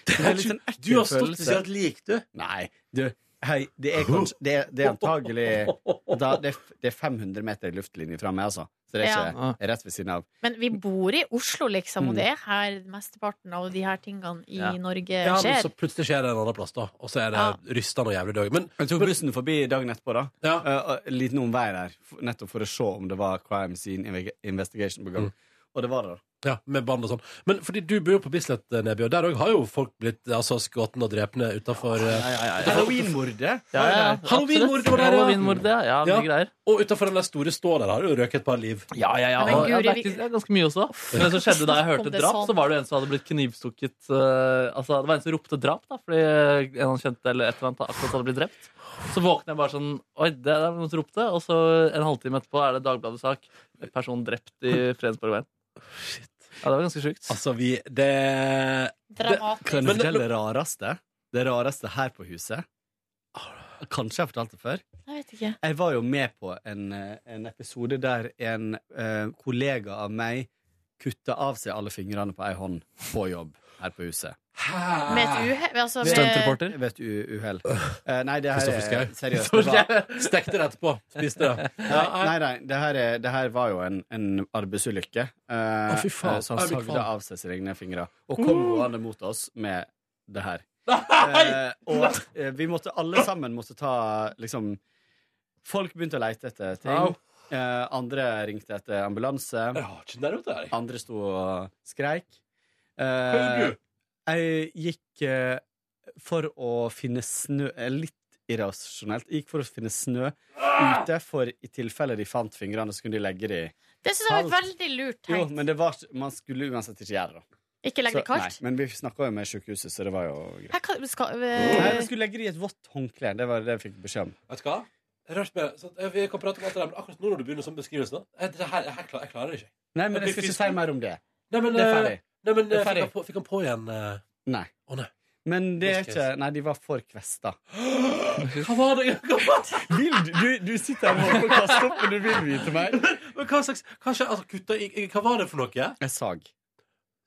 Det er litt sånn ekkel Du har stått og spesielt lik, du. Nei, du Hei, det er kanskje Det er, det er antagelig da, det, er, f- det er 500 meter luftlinje fra meg, altså. Så det er Ja. ikke rett ved siden av. Men vi bor i Oslo, liksom, og Mm. det er her mesteparten av de her tingene i Ja. Norge Ja, men skjer. så plutselig skjer det en annen plass, da. Og så er det Ja. rystende og jævlig dag. Men Jeg tok bussen forbi dagen etterpå, da. ja. Uh, liten omvei der, f- nettopp for å se om det var crime scene inve- investigation på gang. Mm. Og det var det, da. Ja, med band og sånn. Men fordi du bor jo på Bislett, eh, Neby, og der òg har jo folk blitt altså, skutt og drepne utafor Halloween-mordet. Ja, ja, Halloween-mordet var der, ja. Halloween-mordet, ja. ja. Ja. Mye greier. Og utafor den der store stå der har du røket et par liv. Ja, ja, ja. Men Og, ja Guri, det, er det er ganske mye også. Men det som skjedde da jeg hørte drap, sånn? så var det en som hadde blitt knivstukket uh, Altså, Det var en som ropte drap, da, fordi eh, en han kjente eller et eller annet akkurat hadde blitt drept. Så våkner jeg bare sånn Oi, det er noen som ropte. Og så en halvtime etterpå er det Dagbladet-sak. Person drept i Fredensborgveien. Ja, det var ganske sjukt. Altså, vi Det Dramatisk. Kan jeg det- fortelle det rareste? Det rareste her på huset? Kanskje jeg har fortalt det før? Jeg vet ikke. Jeg var jo med på en, eh, en episode der en uh, kollega av meg kutta av seg alle fingrene på ei hånd på jobb her på huset. Med et uhell altså, med, Stuntreporter. Ved et u- uhell. Uh, nei, det her er seriøst. Stekte det etterpå. Spiste det. nei, nei, nei det, her er, det her var jo en, en arbeidsulykke. Uh, oh, fy faen. eh, så han sagde av seg sine egne fingre og kom gående mot oss med det her. Uh, og vi måtte alle sammen måtte ta liksom Folk begynte å leite etter ting. Au. Eh, andre ringte etter ambulanse. Andre sto og skreik. Hva gjorde Eh, du? jeg gikk eh, for å finne snø eh, Litt irrasjonelt. Jeg gikk for å finne snø ute, for i tilfelle de fant fingrene, så kunne de legge de Det syns jeg var veldig lurt Jo, men det var, man skulle uansett ikke gjøre det. Ikke legge det kaldt. Nei, men vi snakka jo med sjukehuset, så det var jo greit. Her kan, skal, Nei, eh, vi skulle legge det i et vått håndkle. Det var det jeg fikk beskjed om. Vet du hva? Jeg rørt med, så vi kan prate om alt det der, men akkurat nå når du begynner sånn beskrivelse, da, jeg, det jeg, klarer, jeg klarer det ikke. Nei, men Det jeg skal ikke si mer om det. Nei, men, Det er ferdig. Nei, men eh, fikk, han på, fikk han på igjen eh, Nei. Å nei. Men det er ikke. Nei, de var for kvesta. Hva var det? Hva var det? Vil du, du, du sitter her og holder på å kaste opp, men du vil vite mer? Men hva slags hva, altså, kutta, hva var det for noe? En sag.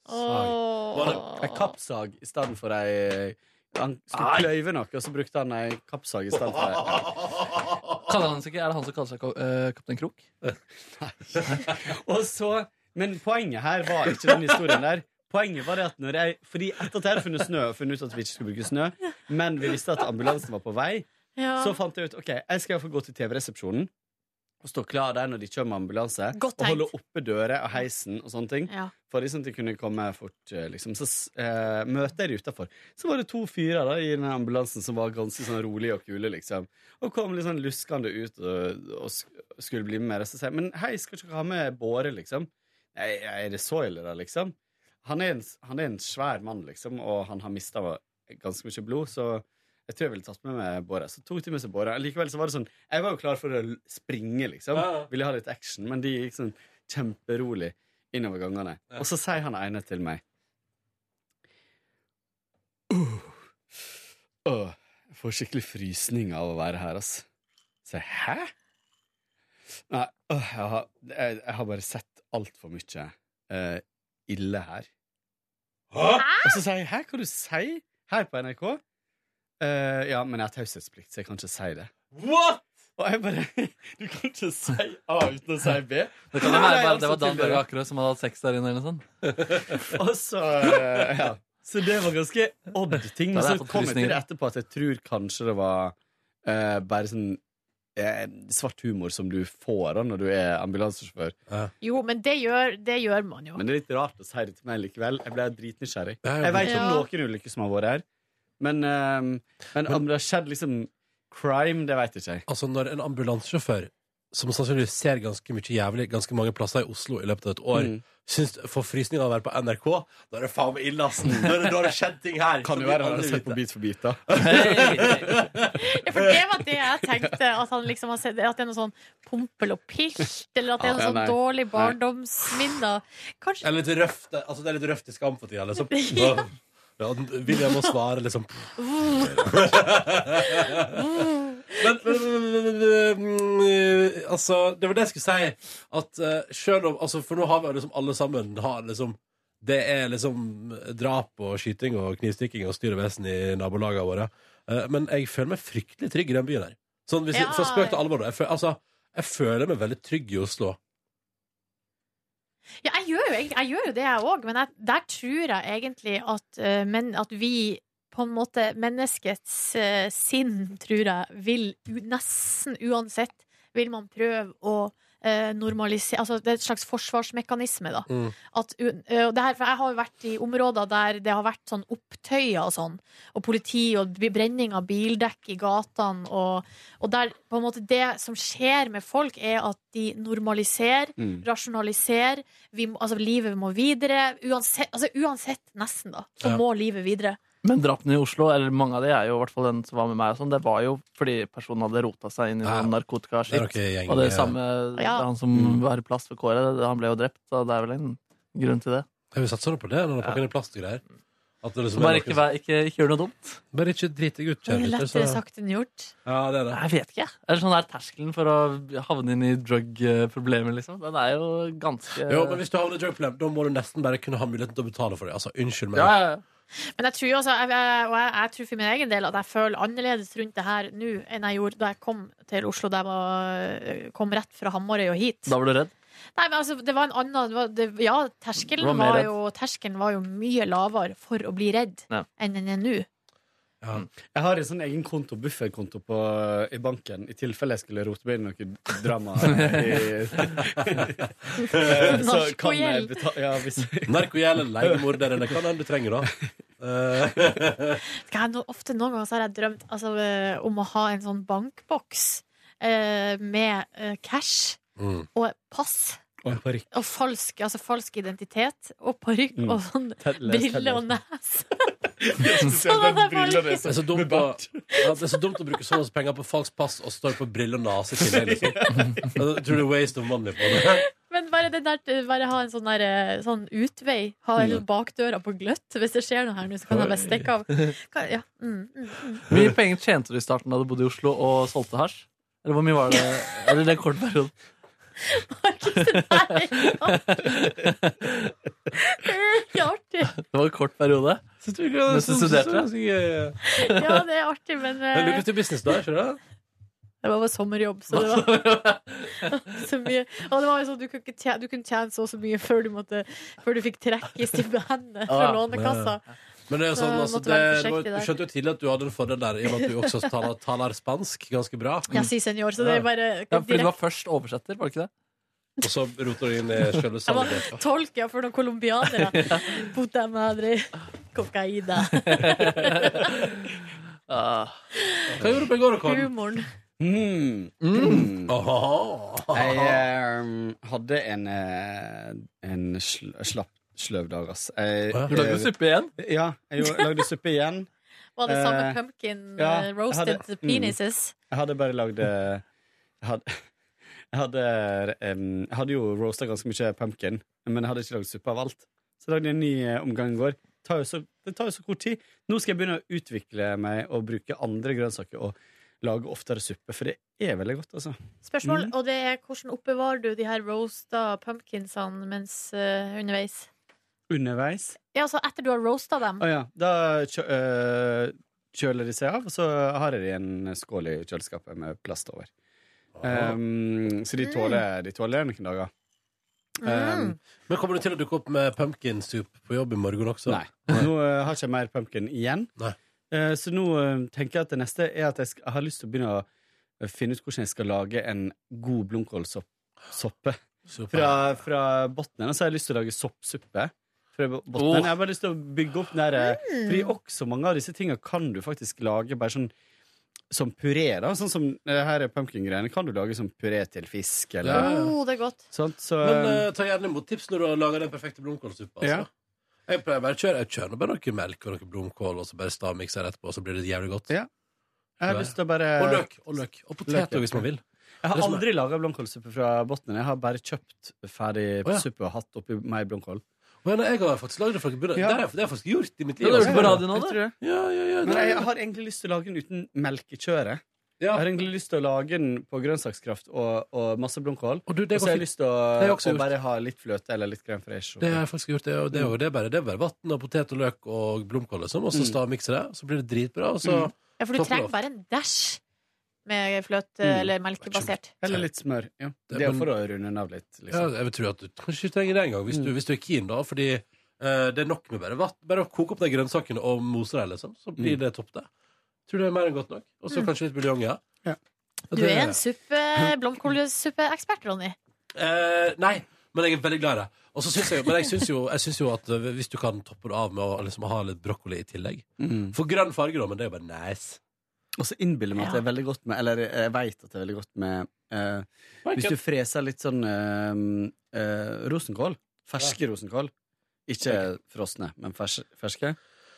En kappsag i stedet for ei Han skulle Nei. kløyve noe, og så brukte han ei kappsag i stedet for ei er det han som kaller seg eh, Kaptein Krok? Og så, Men poenget her var ikke den historien der. Poenget var det at når jeg Fordi etter at jeg hadde funnet snø og funnet ut at vi ikke skulle bruke snø, men vi visste at ambulansen var på vei, Ja. så fant jeg ut ok, jeg skal iallfall gå til TV-resepsjonen og stå klar der når de kommer med ambulanse, og holde oppe dører og heisen og sånne ting. Ja. For liksom de kunne komme fort. eh, Liksom. Så eh, møter jeg de utafor. Så var det to fyrer da, i den ambulansen som var ganske sånn rolige og kule. liksom Og kom litt sånn luskende ut og, og skulle bli med. Så sier jeg men hei, skal ikke ha med Båre, liksom? Nei, er det da, liksom? Han er, en, han er en svær mann, liksom, og han har mista ganske mye blod, så jeg tror jeg ville tatt med meg Båre. Så tok de med seg Båre. Likevel så var det sånn Jeg var jo klar for å springe, liksom. Ja, ja. Ville ha litt action, men de gikk sånn kjemperolig innover gangene. Og så sier han ene til meg «Åh, åh, Jeg får skikkelig frysning av å være her, ass. Så jeg, hæ? Nei, uh, jeg, har, jeg, jeg har bare sett altfor mye uh, ille her. Og så sier jeg 'hæ, hva du sier Her på NRK? Uh, ja, men jeg har taushetsplikt, så jeg kan ikke si det. What?! Og jeg bare Du kan ikke si A uten å si B. Det, kan jo være, bare det var Dan Børge Akerø som hadde hatt sex der inne. eller noe sånt. Og så eh, Ja. Så det var ganske odd ting. Men så kom jeg til det etterpå at jeg tror kanskje det var uh, bare sånn eh, svart humor som du får da når du er ambulansesjåfør. Jo, men det gjør, det gjør man jo. Men det er litt rart å si det til meg likevel. Jeg ble dritnysgjerrig. Ja. Jeg vet om Ja. noen ulykker som har vært her, men, eh, men om det har skjedd liksom crime, det vet ikke jeg. Altså, når en ambulansesjåfør som sannsynligvis ser ganske mye jævlig ganske mange plasser i Oslo i løpet av et år, Mm. syns får frysninger av å være på NRK, da er det faen meg ille, assen! Da er det- da har det skjedd ting her. Kan jo være han har sett på. Bit for bit, da. Ja, for det var det jeg tenkte. At, han liksom har sett, at det er noe sånn pompel og pilt, eller at det er noe sånn dårlig barndomsminner. Kanskje Eller litt røft, altså det er litt røft i skam for tida. Liksom. Ja, William må svare liksom men, men, men, men, men, altså, det var det jeg skulle si. At uh, selv om altså, For nå har vi liksom alle sammen har liksom Det er liksom drap og skyting og knivstikking og styr og vesen i nabolagene våre. Uh, men jeg føler meg fryktelig trygg i den byen her. Sånn, hvis jeg, Ja. fra spøk til alvor, da. Jeg føler, altså, jeg føler meg veldig trygg i Oslo. Ja, jeg gjør jo, jeg, gjør jo det, jeg òg, men jeg, der tror jeg egentlig at, eh, men, at vi på en måte Menneskets uh, sinn, tror jeg, vil nesten uansett vil man prøve å eh, normalisere Altså det er et slags forsvarsmekanisme, da. Mm. At, u- det her, for jeg har jo vært i områder der det har vært sånn opptøyer og sånn, og politi og brenning av bildekk i gatene, og, og der på en måte det som skjer med folk, er at de normaliserer Mm. rasjonaliserer, Vi altså, livet må videre. Uansett, altså, uansett nesten, da, så Ja. må livet videre. Men drapene i Oslo, eller mange av de er jo i hvert fall den som var med meg, og sånn, det var jo fordi personen hadde rota seg inn i Ja. noen Det er narkotikaskitt. Og det samme Ja. Han som Mm. var i plass ved kåret, han ble jo drept, så det er vel en grunn til det. Jeg vil satse på det når du pakker inn plast og greier. At det liksom er Bare noe ikke, som- vær- ikke, ikke gjør noe dumt. Bare ikke drit deg ut, Det er kjære lytter, lettere så- sagt enn gjort. Ja, det er det. Jeg vet ikke. Eller sånn er terskelen for å havne inn i drug-problemer, liksom. Den er jo ganske Jo, men hvis du havner i drugproblem, da må du nesten bare kunne ha muligheten til å betale for det. Altså, unnskyld meg. ja, ja, ja. Men jeg tror jo også, jeg, jeg, og jeg, jeg tror for min egen del at jeg føler annerledes rundt det her nå enn jeg gjorde da jeg kom til Oslo, da jeg var, kom rett fra Hamarøy og hit. Da var du redd? Nei, men altså, det var en annen det var, det, Ja, terskelen var var, jo, terskelen var jo mye lavere for å bli redd Ja. enn den er nå. Ja. Jeg har en sånn egen konto, bufferkonto på, i banken, i tilfelle jeg skulle rote meg inn i noe drama. I, så kan jeg Narkogjeld. betale ja, hvis, Narkogjeld eller leiemorder, eller hva enn du trenger, da. Eh, no, ofte noen ganger så har jeg drømt altså, eh, om å ha en sånn bankboks uh, med uh, cash mm. og pass. Og parykk. Og falsk, altså falsk identitet og parykk Mm. og sånn briller og telle. Nese. Den briller det Det er så dumt, å, ja, det er så dumt å bruke så masse penger på falskt pass og står på briller og nase til det Liksom. Jeg tror det er waste of money på det. Men bare, der, bare ha en sånn, der, eh, sånn utvei. Ha en Mm. bakdøra på gløtt. Hvis det skjer noe her nå, så kan jeg bare stikke av. Kan, ja. mm, mm, mm. Hvor mye penger tjente du i starten da du bodde i Oslo og solgte hasj? Eller hvor mye var det? Eller den korte perioden? Markus, det er ikke artig. Det var en kort periode. Syns du ikke Mens du studerte? Ja, det er artig, men Men eh, Lukas til business, da? skjønner du? det var bare sommerjobb, så det var så mye. Og det var jo sånn, du kunne, ikke tjene, du kunne tjene så og så mye før du, måtte, før du fikk trekke i stipendet fra Ah, Lånekassa. Men det er sånn, altså, det, det du skjønte jo tidlig at du hadde en fordel der, i og med at du også taler, taler spansk ganske bra. Ja, si senior, så det er bare Ja, fordi du var først oversetter, var det ikke det? Og så roter du inn i Jeg var sannheten. tolk ja, for noen colombianere. Puta madre, cocaína. Ah. Hva gjorde du på i går, Kåren? Humoren. Mm. Mm. Jeg eh, hadde en, eh, en sl slapp sløv dag, ass. Jeg, Du lagde suppe igjen? Ja, jeg lagde suppe igjen. Var det samme Eh, pumpkin ja, eh, roasted jeg hadde- mm. penises? Jeg hadde bare lagd eh, Jeg jeg hadde, jeg hadde jo roasta ganske mye pumpkin, men jeg hadde ikke lagd suppe av alt. Så jeg lagde en ny eh, omgang i går. Det tar, så, det tar jo så kort tid. Nå skal jeg begynne å utvikle meg og bruke andre grønnsaker og lage oftere suppe, for det er veldig godt, altså. Spørsmål, Mm. og det er hvordan oppbevarer du de her roasta pumpkinsene mens uh, underveis? Underveis. Ja, altså etter du har roasta dem. Å ja. Da kjø, øh, kjøler de seg av, og så har jeg de en skål i kjøleskapet med plast over. Um, så de tåler, de tåler noen dager. Mm. Um, Men kommer du til å dukke opp med pumpkin soup på jobb i morgen også? Nei. Nå øh, har jeg ikke mer pumpkin igjen. Nei. Eh, så nå øh, tenker jeg at det neste er at jeg, skal, jeg har lyst til å begynne å finne ut hvordan jeg skal lage en god blomkålsoppe. Fra, fra bunnen. Og så har jeg lyst til å lage soppsuppe. Fra bunnen. Jeg har bare lyst til å bygge opp den der eh, Fordi også mange av disse tingene kan du faktisk lage bare sånn som puré. da Sånn som her er pumpkin-greiene kan du lage som puré til fisk. Eller, Ja. Oh, det er godt. sånt, så, Men uh, ta gjerne imot tips når du har laga den perfekte blomkålsuppa. Altså. Ja. Jeg pleier bare å kjøre, jeg kjører bare noe melk og noe blomkål, og så bare stavmikser jeg etterpå, og så blir det jævlig godt. Ja. jeg har lyst til å bare Og løk. Og løk. Og potet hvis man vil. Jeg har aldri laga blomkålsuppe fra bunnen. Jeg har bare kjøpt ferdig oh, ja. suppe og hatt oppi meg blomkål. Men jeg har faktisk lagd det fra bunnen. Ja. Det, har jeg- det har jeg faktisk gjort i mitt liv. Det altså. på radio nå, Jeg tror det. Ja, ja, ja, Men jeg har egentlig lyst til å lage den uten melkekjøre. ja. Jeg har egentlig lyst til å lage den på grønnsakskraft og, og masse blomkål. Og du, det Og så har jeg lyst til å, Det har jeg også å gjort. bare ha litt fløte eller litt crème fraîche. Det har jeg faktisk gjort. Det, og det, er det er bare, det er bare vann og potet og løk og blomkål, liksom. Og så Mm. stavmikser det, så blir det dritbra. Og så Mm. Ja, for du trenger bare en dash med fløte Mm. eller melkebasert. Eller litt smør. Ja. Det- Det er for å runde den av litt. ja, Liksom. jeg vil tro at du kanskje trenger det engang, hvis, du, hvis du er keen, da. Fordi uh, det er nok med bare vatt. Bare å koke opp de grønnsakene og mose dem, liksom. Så blir Mm. det topp, det. Tror det er mer enn godt nok. Og så kanskje litt buljong, ja. Ja. Du er en suppe, blomkålsuppeekspert, Ronny. Uh, nei, men jeg er veldig glad i det. Og så syns jeg, men jeg syns jo, jeg jo at eh, hvis du kan toppe det av med å liksom, ha litt brokkoli i tillegg Mm. For grønn farge, da, men det er jo bare nice. Og så innbiller jeg meg at det er veldig godt med Eller jeg veit at det er veldig godt med eh, Hvis du freser litt sånn eh, eh, rosenkål. Ferske rosenkål. Ikke frosne, men fers ferske.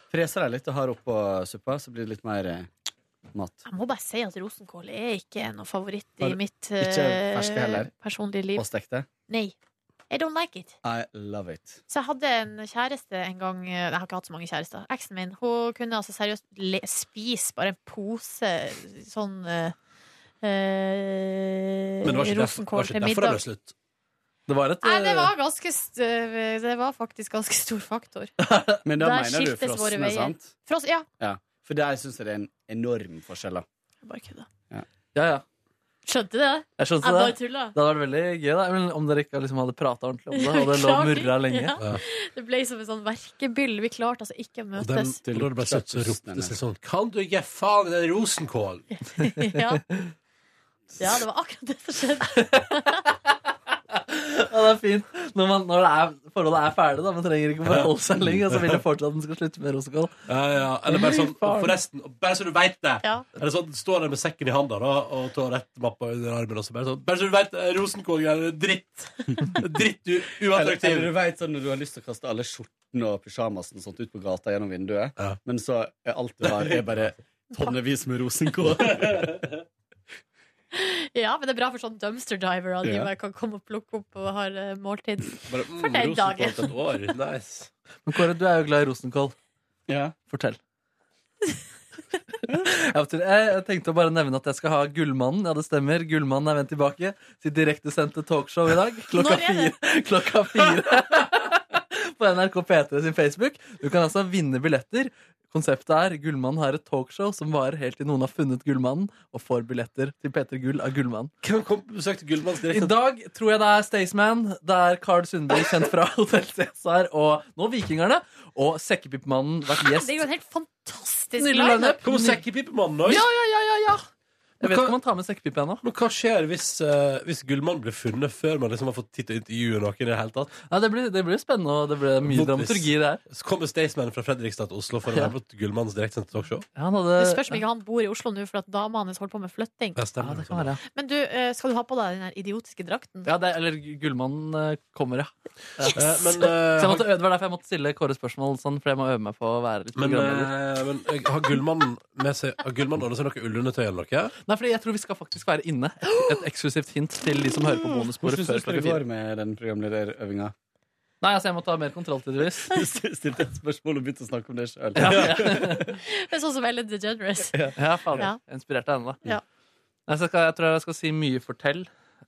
Freser dem litt og har oppå suppa, så blir det litt mer eh, mat. Jeg må bare si at rosenkål er ikke noe favoritt i mitt mitt ikke eh, ferske heller? personlige liv. Og stekte. Nei. I don't like it. I love it. Så jeg hadde en kjæreste en gang eh, Jeg har ikke hatt så mange kjærester. Eksen min hun kunne altså seriøst spise bare en pose sånn eh, Men det var ikke derfor, det var ikke derfor det ble slutt. Det var et Nei, det var, ganske det var faktisk ganske stor faktor. Men da Der mener du frossen, er sant? For ja. Ja. For der syns jeg det er en enorm forskjell. da. Bare kødda. Ja, ja. Skjønte du det? Jeg skjønte Jeg det. bare da. Det hadde vært veldig gøy da men om dere ikke liksom hadde prata ordentlig om det. Og det lå og murra lenge. Ja. Ja. Det ble som en sånn verkebyll. Vi klarte altså ikke å Og, den, møtes. og da det ble søtt, så ropte det seg sånn Kan du ikke faen den rosenkålen? ja. ja, det var akkurat det som skjedde. Ja, det er fint. Når, man, når det er, forholdet er ferdig, da. Man trenger ikke forholde seg lenger. Og så vil jeg fortsatt at den skal slutte med rosenkål. Ja, ja. Eller bare sånn Forresten, bare så du veit det. Ja. Eller sånn, Står der med sekken i handa da, og toalettmappa under armen. Og så bare sånn Bare så du veit, rosenkål er dritt. Dritt uattraktiv Eller, eller du vet sånn når du har lyst til å kaste alle skjortene og pysjamasen sånt ut på gata gjennom vinduet, Ja. men så er alt du har, er bare tonnevis med rosenkål. ja, men det er bra for sånn dumpster diver. At de Ja. bare kan komme og plukke opp og har eh, måltid. Bare, mm, For den dagen. rosenkål til et år. Nice. Men Kåre, du er jo glad i rosenkål. Ja. Fortell. Jeg, vet ikke, jeg, jeg tenkte å bare nevne at jeg skal ha Gullmannen. Ja, det stemmer. Gullmannen er vendt tilbake. Sitt direktesendte talkshow i dag. Klokka Når er det? fire. Klokka fire. På NRK P3 sin Facebook. Du kan altså vinne billetter. Konseptet er Gullmannen har et talkshow som varer helt til noen har funnet Gullmannen og får billetter til P3 Gull av Gullmannen. Hvem kom på besøk til Gullmanns I dag tror jeg det er Staysman, det er Carl Sundby, kjent fra Hotell Cæsar, og nå Vikingerne. Og Sekkepippmannen vært gjest. Det er jo en helt fantastisk lineup. Kommer Sekkepipemannen òg? Ja, ja, ja, ja, ja. Jeg vet ikke om han tar med sekkepipe ennå. Men hva skjer hvis, uh, hvis Gullmannen blir funnet før man liksom har fått tid til å intervjue noen? i det hele tatt? Ja, det, blir, det blir spennende, og det blir mye Hvorfor- dramaturgi der. Så kommer Staysman fra Fredrikstad til Oslo for å Ja. være på Gullmannens direktsendte talkshow. Ja, han hadde... Det spørs om ikke han bor i Oslo nå for at dama hans holder på med flytting. Ja, Ja, stemmer. det kan være. Men du, uh, skal du ha på deg den idiotiske drakten? Ja, det, eller Gullmannen uh, kommer, ja. Yes! men, Så jeg måtte, øve- meg derfor jeg måtte stille Kåre spørsmål, sånn, for jeg må øve meg på å være litt men, men har Gullmann med seg Har Gullmannen ordnet seg noe ullundertøy eller noe? Nei, fordi jeg tror vi skal faktisk være inne. Et, et eksklusivt hint til de som hører på bonussporet Hvordan før syns du det klokka fire. går med den programlederøvinga? Nei, altså, jeg må ta mer kontroll, tydeligvis. Stilte et spørsmål og begynte å snakke om det sjøl. Ja, Men Det er sånn som Ellen DeGeneres. Ja, faen. Ja. Jeg er Inspirert av henne, da. Ja. Nei, så skal, jeg tror jeg skal si mye fortell,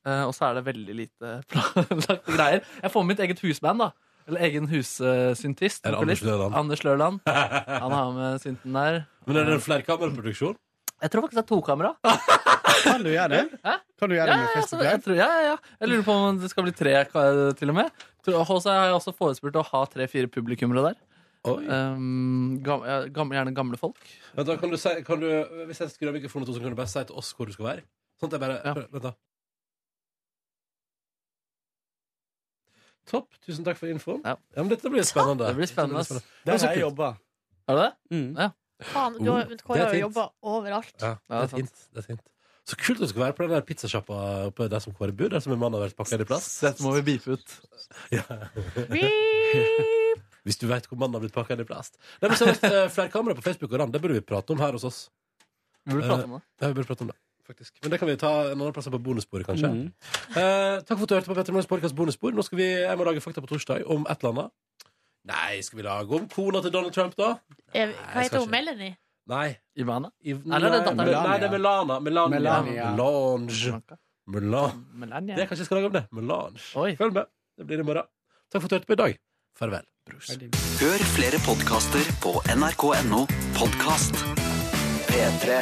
eh, og så er det veldig lite planlagte greier. Jeg får mitt eget husband, da. Eller egen hussyntist. Er det Anders. Løland? Anders Lørland. Han har med synten der. Men er det en flerkameraproduksjon? Jeg tror faktisk det er to kamera. Kan du gjøre det? Hæ? Kan du gjøre Ja, det med ja, så jeg, tror, ja, ja, ja. jeg lurer på om det skal bli tre, til og med. Tror- Og så har jeg også forespurt å ha tre-fire publikummere der. Oi. Um, gam, ja, gam, gjerne gamle folk. Vent da, kan du si, kan du, hvis jeg skrur av mikrofonen, så kan du bare si til oss hvor du skal være? Sånn at jeg bare Ja. Vent, da. Topp. Tusen takk for infoen. Ja. men dette blir spennende. Det blir spennende. Ass. Der har jeg jobba. Er det det? Mm. Faen, du har, Oh, Kåre det er har jo fint. jobba overalt. Ja, det Ja, er fint. Det er fint. Så kult du skal være på den der pizzasjappa oppe der som Kåre bor, der som en mann har vært pakka i plass. Dette må vi beefe ut. Ja. Beep. Hvis du veit hvor mannen har blitt pakka inn i plast. Nei, men seriøst, eh, Flere kameraer på Facebook og RAN, det burde vi prate om her hos oss. Vi burde prate om det. Ja, vi burde prate om det, faktisk. Men det kan vi ta en annen plass på bonussporet, kanskje. Mm. Eh, takk for at du hørte på Petter Morgens podcast bonusspor. Nå skal vi, Jeg må lage fakta på torsdag om et eller annet. Nei, skal vi lage om kona til Donald Trump, da? Eh, jeg Hva skal heter hun? ikke. Melanie? Nei. Ivana? I, Eller er det datteren? Nei, det er Melana. Melania. Melania. Melange. Melange. Melania. Det er kanskje jeg skal lage om det. Melange. Oi. Følg med. Det blir i morgen. Takk for at du hørte på i dag. Farvel, brus. Hør flere podkaster på nrk.no podkast. P3.